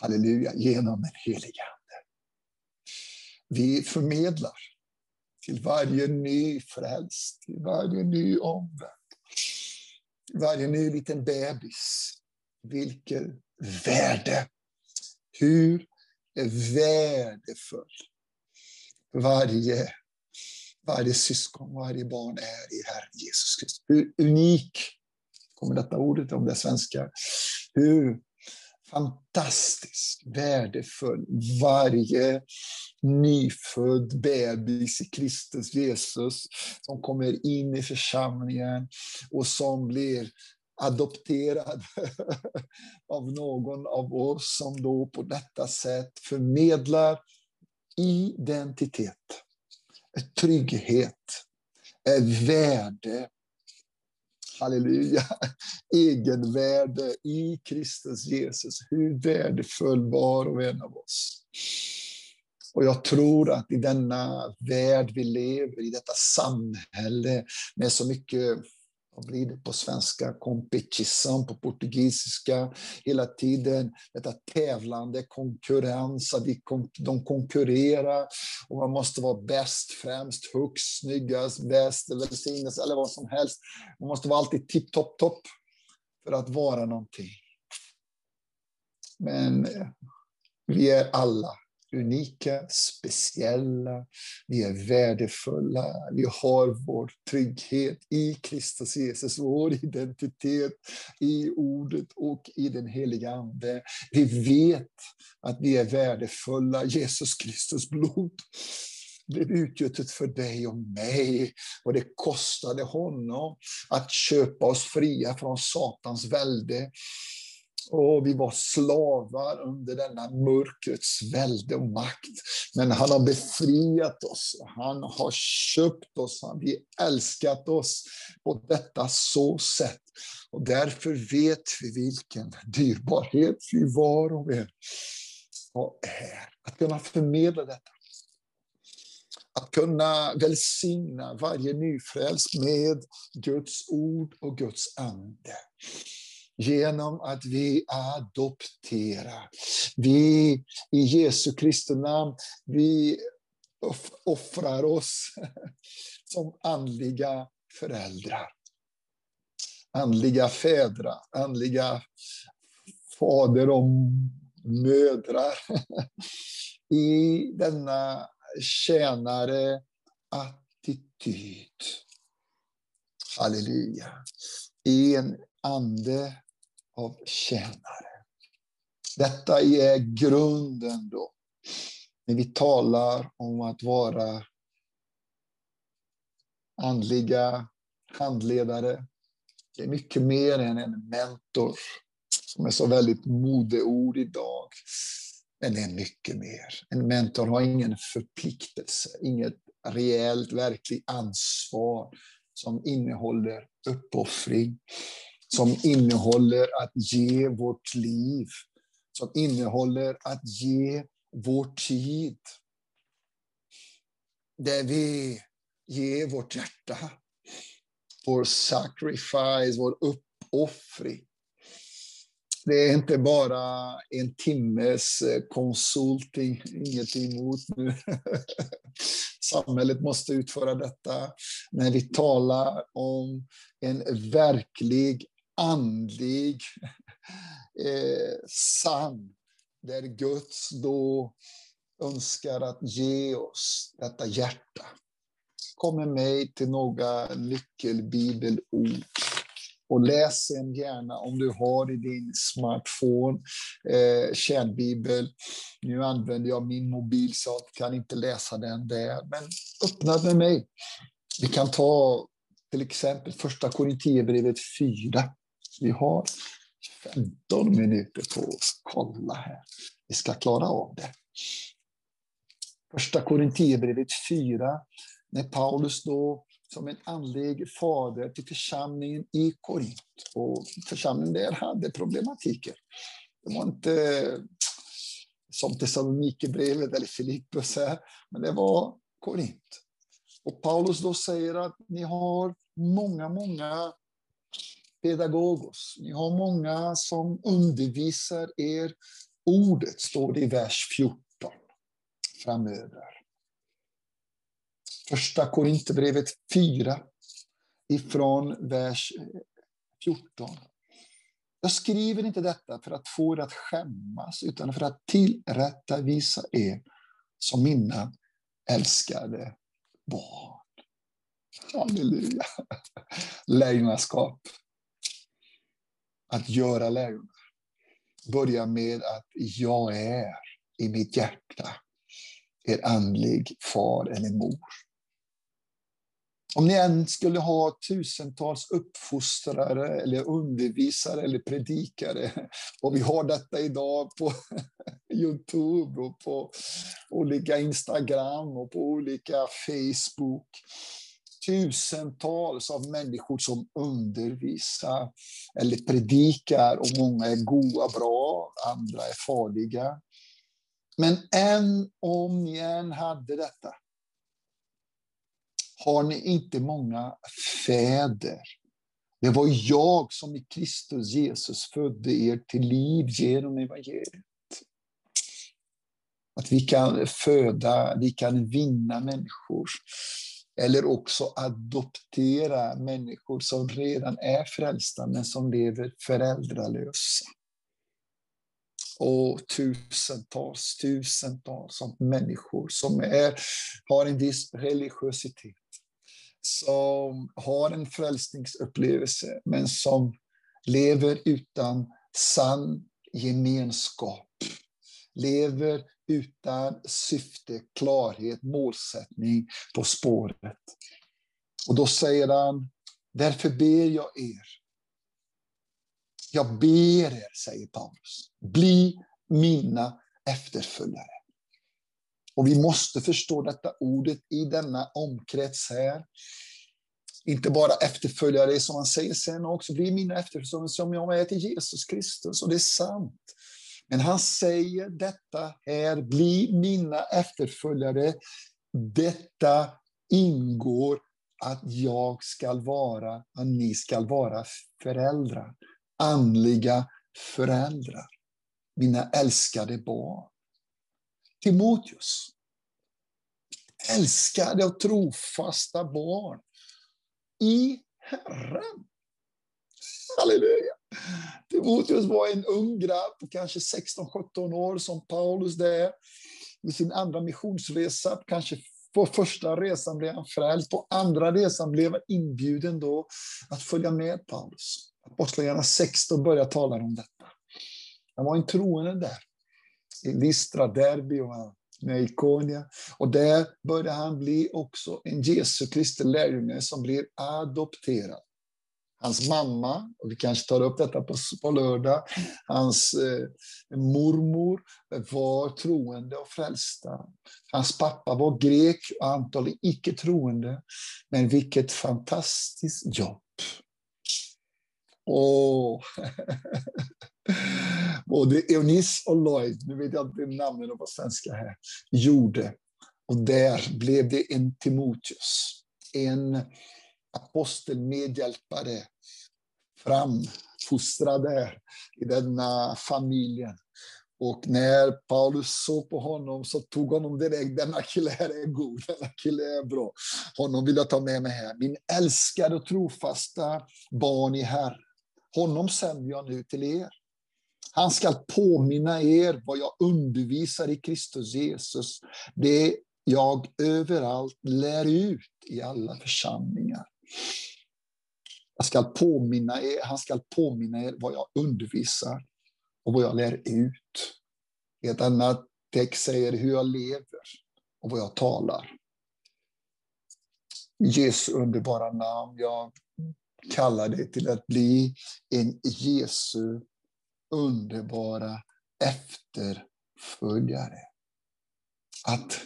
Speaker 1: Halleluja, genom en helig Ande. Vi förmedlar till varje ny frälst, till varje ny omvänd, varje ny liten bebis. Vilket värde! Hur värdefull varje, varje syskon, varje barn är i Herren Jesus Kristus. Hur unik, kommer detta ordet om det svenska, hur fantastisk, värdefull varje nyfödd bebis i Kristus Jesus som kommer in i församlingen och som blir adopterad av någon av oss som då på detta sätt förmedlar identitet, trygghet, värde, halleluja, egenvärde i Kristus Jesus. Hur värdefull var och en av oss. Och jag tror att i denna värld vi lever, i detta samhälle med så mycket vad blir det på svenska? Competition på portugisiska. Hela tiden detta tävlande, konkurrens, att de konkurrerar och man måste vara bäst, främst, högst, snyggast, bäst, välsignelse eller vad som helst. Man måste vara alltid tipp, topp, topp för att vara någonting. Men eh, vi är alla unika, speciella, vi är värdefulla, vi har vår trygghet i Kristus Jesus, vår identitet i ordet och i den heliga Ande. Vi vet att vi är värdefulla, Jesus Kristus blod blev utgjutet för dig och mig. Och det kostade honom att köpa oss fria från Satans välde. Och vi var slavar under denna mörkrets välde och makt. Men han har befriat oss, han har köpt oss, han har älskat oss på detta så sätt. Och därför vet vi vilken dyrbarhet vi var och är. Och är. Att kunna förmedla detta. Att kunna välsigna varje nyfrälst med Guds ord och Guds ande genom att vi adopterar. Vi i Jesu Kristi namn, vi offrar oss som andliga föräldrar. Andliga fädrar, andliga fader och mödrar. I denna tjänare attityd. Halleluja. I En ande av tjänare. Detta är grunden då. När vi talar om att vara andliga handledare. Det är mycket mer än en mentor, som är så väldigt modeord idag. Men det är mycket mer. En mentor har ingen förpliktelse, inget reellt, verkligt ansvar som innehåller uppoffring, som innehåller att ge vårt liv, som innehåller att ge vår tid. Där vi ger vårt hjärta, vår sacrifice, vår uppoffring. Det är inte bara en timmes eh, konsulting, inget emot nu. Samhället måste utföra detta. Men vi talar om en verklig andlig eh, sann, där Guds då önskar att ge oss detta hjärta. Kom med mig till några nyckelbibelord. Och läs sen gärna om du har i din smartphone eh, kärnbibel. Nu använder jag min mobil så jag kan inte läsa den där. Men öppna med mig. Vi kan ta till exempel första Korinthierbrevet 4. Vi har 15 minuter på oss. Kolla här. Vi ska klara av det. Första Korinthierbrevet 4. När Paulus då som en andlig fader till församlingen i Korint. Och församlingen där hade problematiker. Det var inte som Thessalonikerbrevet eller Filippus, men det var Korint. Och Paulus då säger att ni har många, många pedagogos. Ni har många som undervisar er ordet, står det i vers 14 framöver. Första Korinthierbrevet 4 ifrån vers 14. Jag skriver inte detta för att få er att skämmas, utan för att tillrättavisa er som mina älskade barn. Halleluja. Lärjungaskap. Att göra lärjungar. Börja med att jag är i mitt hjärta er andlig far eller mor. Om ni än skulle ha tusentals uppfostrare, eller undervisare eller predikare, och vi har detta idag på Youtube och på olika Instagram och på olika Facebook. Tusentals av människor som undervisar eller predikar och många är goda, bra, andra är farliga. Men än om ni än hade detta, har ni inte många fäder. Det var jag som i Kristus Jesus födde er till liv genom evangeliet. Att vi kan föda, vi kan vinna människor. Eller också adoptera människor som redan är frälsta, men som lever föräldralösa. Och tusentals, tusentals av människor som är, har en viss religiositet som har en frälsningsupplevelse, men som lever utan sann gemenskap. Lever utan syfte, klarhet, målsättning på spåret. Och då säger han, därför ber jag er. Jag ber er, säger Paulus, bli mina efterföljare. Och vi måste förstå detta ordet i denna omkrets här. Inte bara efterföljare, som han säger sen också, bli mina efterföljare som jag är till Jesus Kristus. Och det är sant. Men han säger detta här, bli mina efterföljare. Detta ingår att jag ska vara, att ni ska vara föräldrar. Andliga föräldrar. Mina älskade barn. Timoteus. Älskade och trofasta barn i Herren. Halleluja! Timoteus var en ung grabb, kanske 16-17 år, som Paulus där, med sin andra missionsresa, kanske På första resan blev han frälst, på andra resan blev han inbjuden då att följa med Paulus. Apostlagärningarna 16 börjar tala om detta. Han var en troende där, i Listra, Derby och med Ikonia. Och där började han bli också en Jesu Kristi lärjunge som blir adopterad. Hans mamma, och vi kanske tar upp detta på, på lördag, hans eh, mormor var troende och frälsta. Hans pappa var grek och antagligen icke troende. Men vilket fantastiskt jobb! Åh. Både Eunice och Lloyd, nu vet jag inte namnen på svenska här, gjorde. Och där blev det en Timoteus, en apostelmedhjälpare framfostrade i denna familjen. Och när Paulus såg på honom så tog honom direkt, denna kille här är god, denna kille är bra. Honom vill jag ta med mig här. Min älskade och trofasta barn i Herren. Honom sänder jag nu till er. Han ska påminna er vad jag undervisar i Kristus Jesus. Det jag överallt lär ut i alla församlingar. Jag ska påminna er, han ska påminna er vad jag undervisar och vad jag lär ut. Ett annat text säger hur jag lever och vad jag talar. Jesu underbara namn, jag kallar dig till att bli en Jesu underbara efterföljare. Att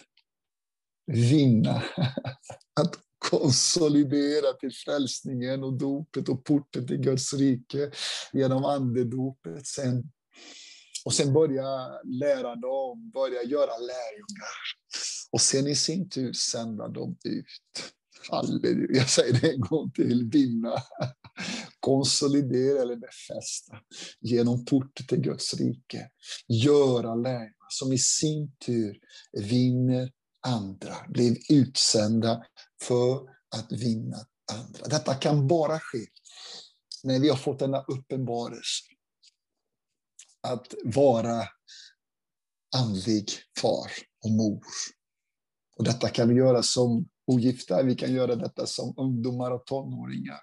Speaker 1: vinna, att konsolidera till frälsningen och dopet och porten till Guds rike genom andedopet. Sen, och sen börja lära dem, börja göra lärjungar. Och sen i sin tur sända dem ut. Halleluja, jag säger det en gång till, vinna, konsolidera eller befästa genom porten till Guds rike. Göra lärjungar som i sin tur vinner andra, blev utsända för att vinna andra. Detta kan bara ske när vi har fått denna uppenbarelse. Att vara andlig far och mor. Och detta kan vi göra som ogifta, vi kan göra detta som ungdomar och tonåringar.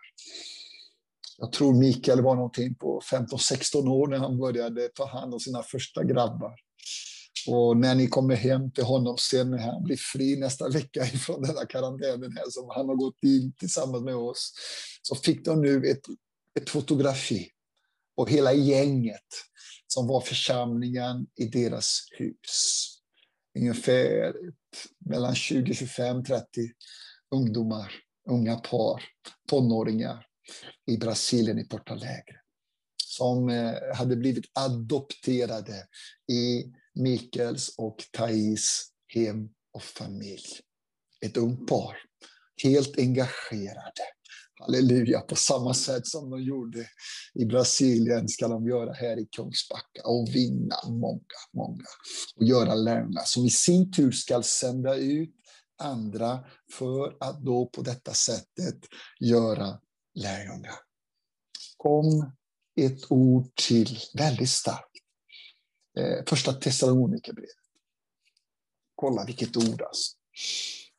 Speaker 1: Jag tror Mikael var någonting på 15-16 år när han började ta hand om sina första grabbar. Och när ni kommer hem till honom sen när han blir fri nästa vecka ifrån denna karantänen här som han har gått in tillsammans med oss, så fick de nu ett, ett fotografi på hela gänget som var församlingen i deras hus. Ungefär mellan 20, 25, 30 ungdomar, unga par, tonåringar i Brasilien i Porto Alegre som eh, hade blivit adopterade i Mikaels och Thais hem och familj. Ett ungt par, helt engagerade. Halleluja, på samma sätt som de gjorde i Brasilien ska de göra här i Kungsbacka och vinna många, många och göra lärjungar som i sin tur ska sända ut andra för att då på detta sättet göra lärjungar. Om ett ord till, väldigt starkt. Eh, första Thessalonikerbrevet. Kolla vilket ord alltså.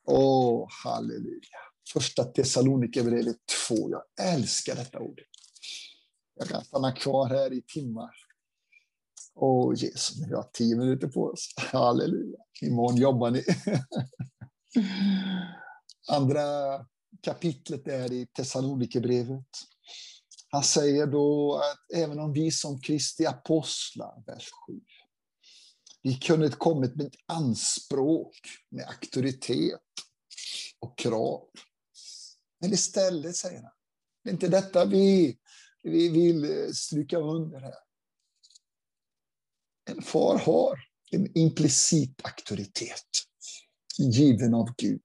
Speaker 1: Åh, halleluja. Första Thessalonikerbrevet 2. Jag älskar detta ord. Jag kan stanna kvar här i timmar. Åh Jesus, vi har tio minuter på oss. Halleluja. Imorgon jobbar ni. Andra kapitlet är i Thessalonikerbrevet. Han säger då att även om vi som Kristi apostlar, vers 7, vi kunde kommit med ett anspråk med auktoritet och krav. Men istället, säger han, det är inte detta vi, vi vill stryka under här. En far har en implicit auktoritet, given av Gud.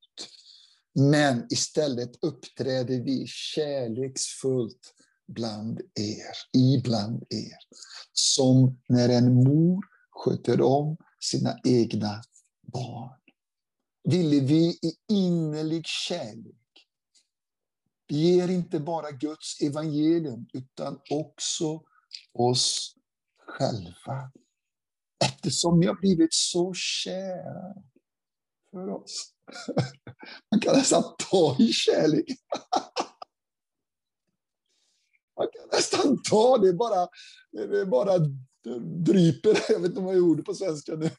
Speaker 1: Men istället uppträder vi kärleksfullt bland er, ibland er. Som när en mor sköter om sina egna barn. Ville vi i innerlig kärlek ger inte bara Guds evangelium utan också oss själva. Eftersom ni har blivit så kära för oss. Man kan nästan ta i kärlek. Man kan nästan ta det bara, det bara dryper. Jag vet inte vad jag gjorde på svenska nu.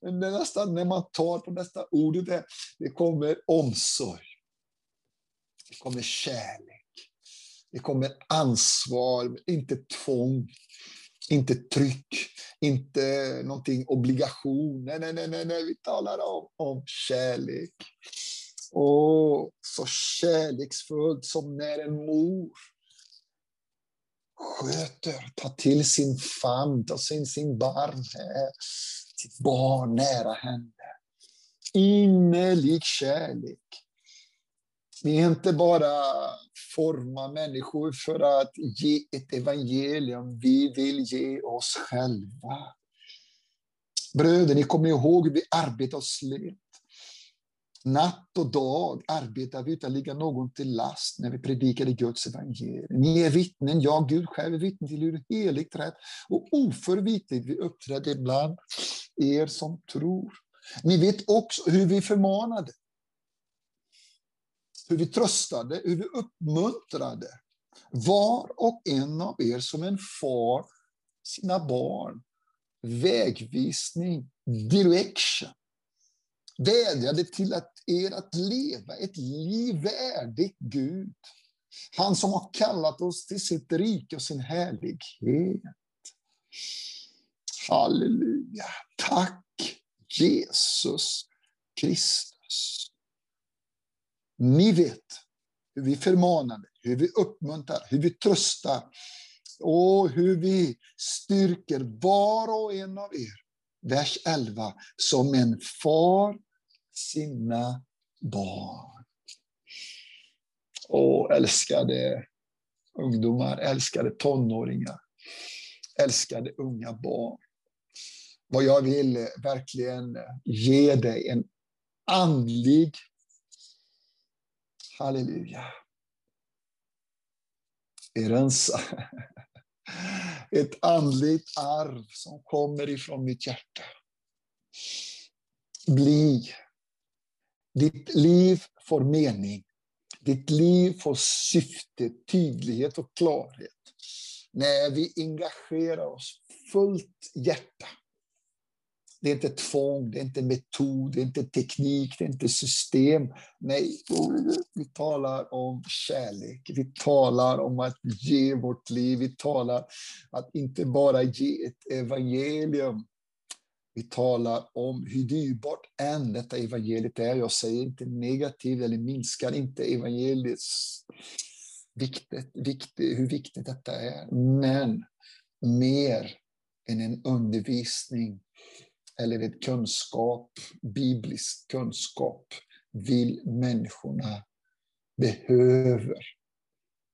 Speaker 1: Men det nästan, när man tar på nästa ordet, det, det kommer omsorg. Det kommer kärlek. Det kommer ansvar, inte tvång, inte tryck, inte någonting obligation. Nej, nej, nej, nej, vi talar om, om kärlek. Åh, så kärleksfullt som när en mor sköter, tar till sin famn, tar sin, sin barm, eh, sitt barn nära henne. Innerlig kärlek. Vi är inte bara forma människor för att ge ett evangelium. Vi vill ge oss själva. Bröder, ni kommer ihåg hur vi arbetar och slet. Natt och dag arbetar vi utan att ligga någon till last när vi predikar i Guds evangelium. Ni är vittnen, jag, Gud själv är vittnen till hur heligt rätt och oförvitligt vi uppträder ibland er som tror. Ni vet också hur vi förmanade hur vi tröstade, hur vi uppmuntrade. Var och en av er som en far sina barn. Vägvisning, direction. Vädjade till att er att leva ett liv värdigt Gud. Han som har kallat oss till sitt rike och sin härlighet. Halleluja. Tack Jesus Kristus. Ni vet hur vi förmanar, hur vi uppmuntrar, hur vi tröstar och hur vi styrker var och en av er. Vers 11. Som en far sina barn. Åh, älskade ungdomar, älskade tonåringar, älskade unga barn. Vad jag vill eh, verkligen eh, ge dig en andlig Halleluja. Rensa. Ett andligt arv som kommer ifrån mitt hjärta. Bli. Ditt liv får mening. Ditt liv får syfte, tydlighet och klarhet. När vi engagerar oss fullt hjärta det är inte tvång, det är inte metod, det är inte teknik, det är inte system. Nej, vi talar om kärlek. Vi talar om att ge vårt liv. Vi talar att inte bara ge ett evangelium. Vi talar om hur dyrbart än detta evangeliet är. Jag säger inte negativt eller minskar inte evangeliets viktigt, viktigt, hur viktigt detta är. Men mer än en undervisning eller ett kunskap, biblisk kunskap, vill människorna, behöver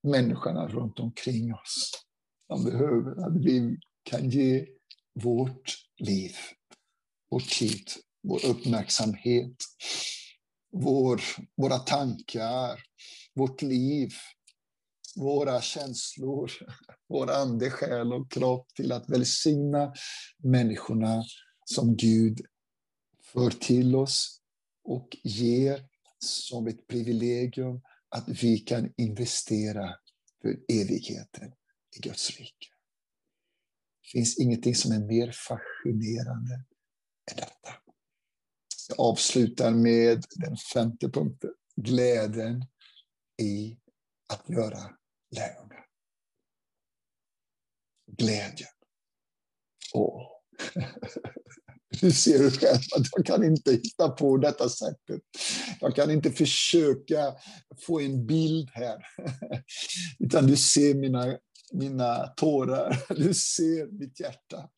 Speaker 1: människorna runt omkring oss. De behöver att vi kan ge vårt liv, vår tid, vår uppmärksamhet, vår, våra tankar, vårt liv, våra känslor, vår ande, själ och kropp till att välsigna människorna som Gud för till oss och ger som ett privilegium att vi kan investera för evigheten i Guds rike. Det finns ingenting som är mer fascinerande är detta. Jag avslutar med den femte punkten. Glädjen i att göra lärjungar. Glädjen. Åh. Du ser du själv att jag kan inte hitta på detta sättet. Jag kan inte försöka få en bild här. Utan du ser mina, mina tårar, du ser mitt hjärta.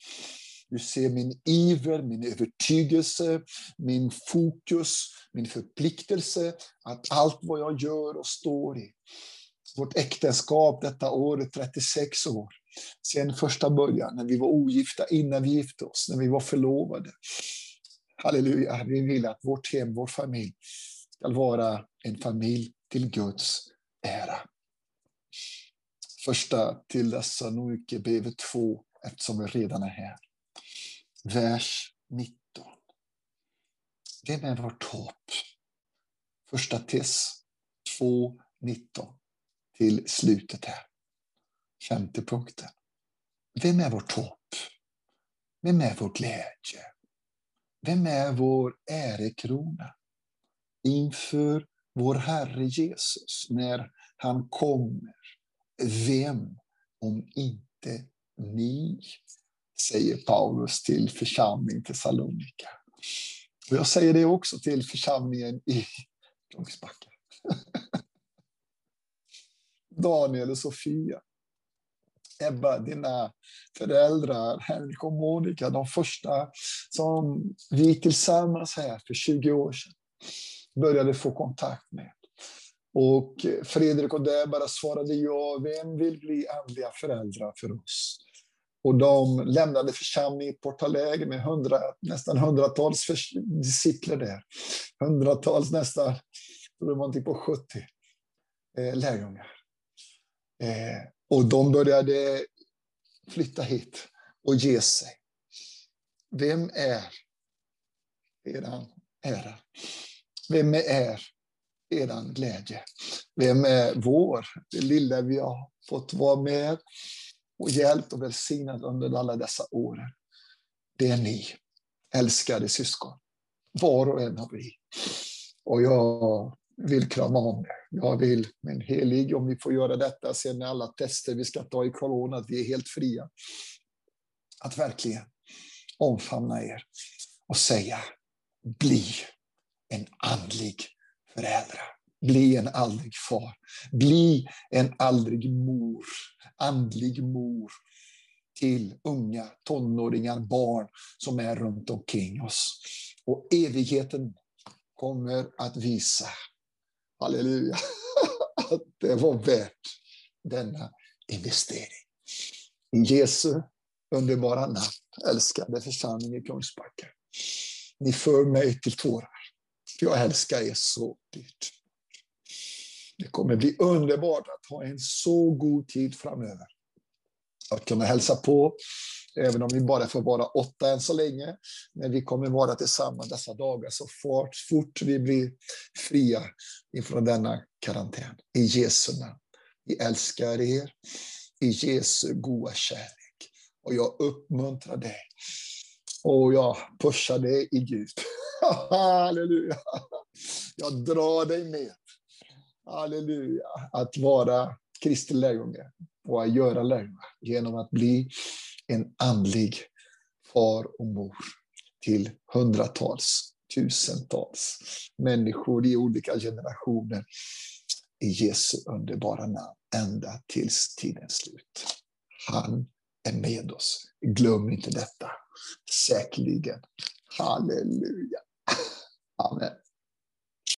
Speaker 1: Du ser min iver, min övertygelse, min fokus, min förpliktelse, att allt vad jag gör och står i. Vårt äktenskap detta år är 36 år sen första början, när vi var ogifta, innan vi gifte oss, när vi var förlovade. Halleluja, vi vill att vårt hem, vår familj, ska vara en familj till Guds ära. Första till Thessalonike brevet 2, eftersom vi redan är här. Vers 19. Vem är vårt hopp? Första tes 2.19 till slutet här. Femte punkten. Vem är vårt hopp? Vem är vår glädje? Vem är vår ärekrona? Inför vår Herre Jesus, när han kommer. Vem om inte ni, säger Paulus till församlingen Thessalonika. Och jag säger det också till församlingen i Kungsbacka. Daniel och Sofia. Ebba, dina föräldrar, Henrik och Monica, de första som vi tillsammans här för 20 år sedan började få kontakt med. Och Fredrik och Debra svarade ja, vem vill bli andliga föräldrar för oss? Och de lämnade församlingen i Portaläge med hundra, nästan hundratals discipler där. Hundratals, nästan, det var någonting på 70 eh, lärjungar. Eh, och de började flytta hit och ge sig. Vem är eran ära? Vem är eran glädje? Vem är vår, det lilla vi har fått vara med och hjälpt och välsignat under alla dessa år? Det är ni, älskade syskon. Var och en av er. Och jag vill krama om er. Jag vill min helig, om vi får göra detta sen med alla tester vi ska ta i corona, att vi är helt fria. Att verkligen omfamna er och säga, bli en andlig förälder. Bli en aldrig far. Bli en aldrig mor. Andlig mor till unga tonåringar, barn som är runt omkring oss. Och evigheten kommer att visa halleluja, att det var värt denna investering. I Jesu underbara namn, älskade församling i Kungsbacka. Ni för mig till tårar. Jag älskar er så dyrt. Det kommer bli underbart att ha en så god tid framöver. Att kunna hälsa på även om vi bara får vara åtta än så länge. Men vi kommer vara tillsammans dessa dagar så fort, fort vi blir fria ifrån denna karantän. I Jesu namn. Vi älskar er i Jesu goda kärlek. Och jag uppmuntrar dig. Och jag pushar dig i Gud. Halleluja. Jag drar dig med. Halleluja. Att vara Kristi lärjunge och att göra lärjungar genom att bli en andlig far och mor till hundratals, tusentals människor i olika generationer i Jesu underbara namn ända tills tidens slut. Han är med oss. Glöm inte detta. Säkerligen. Halleluja. Amen.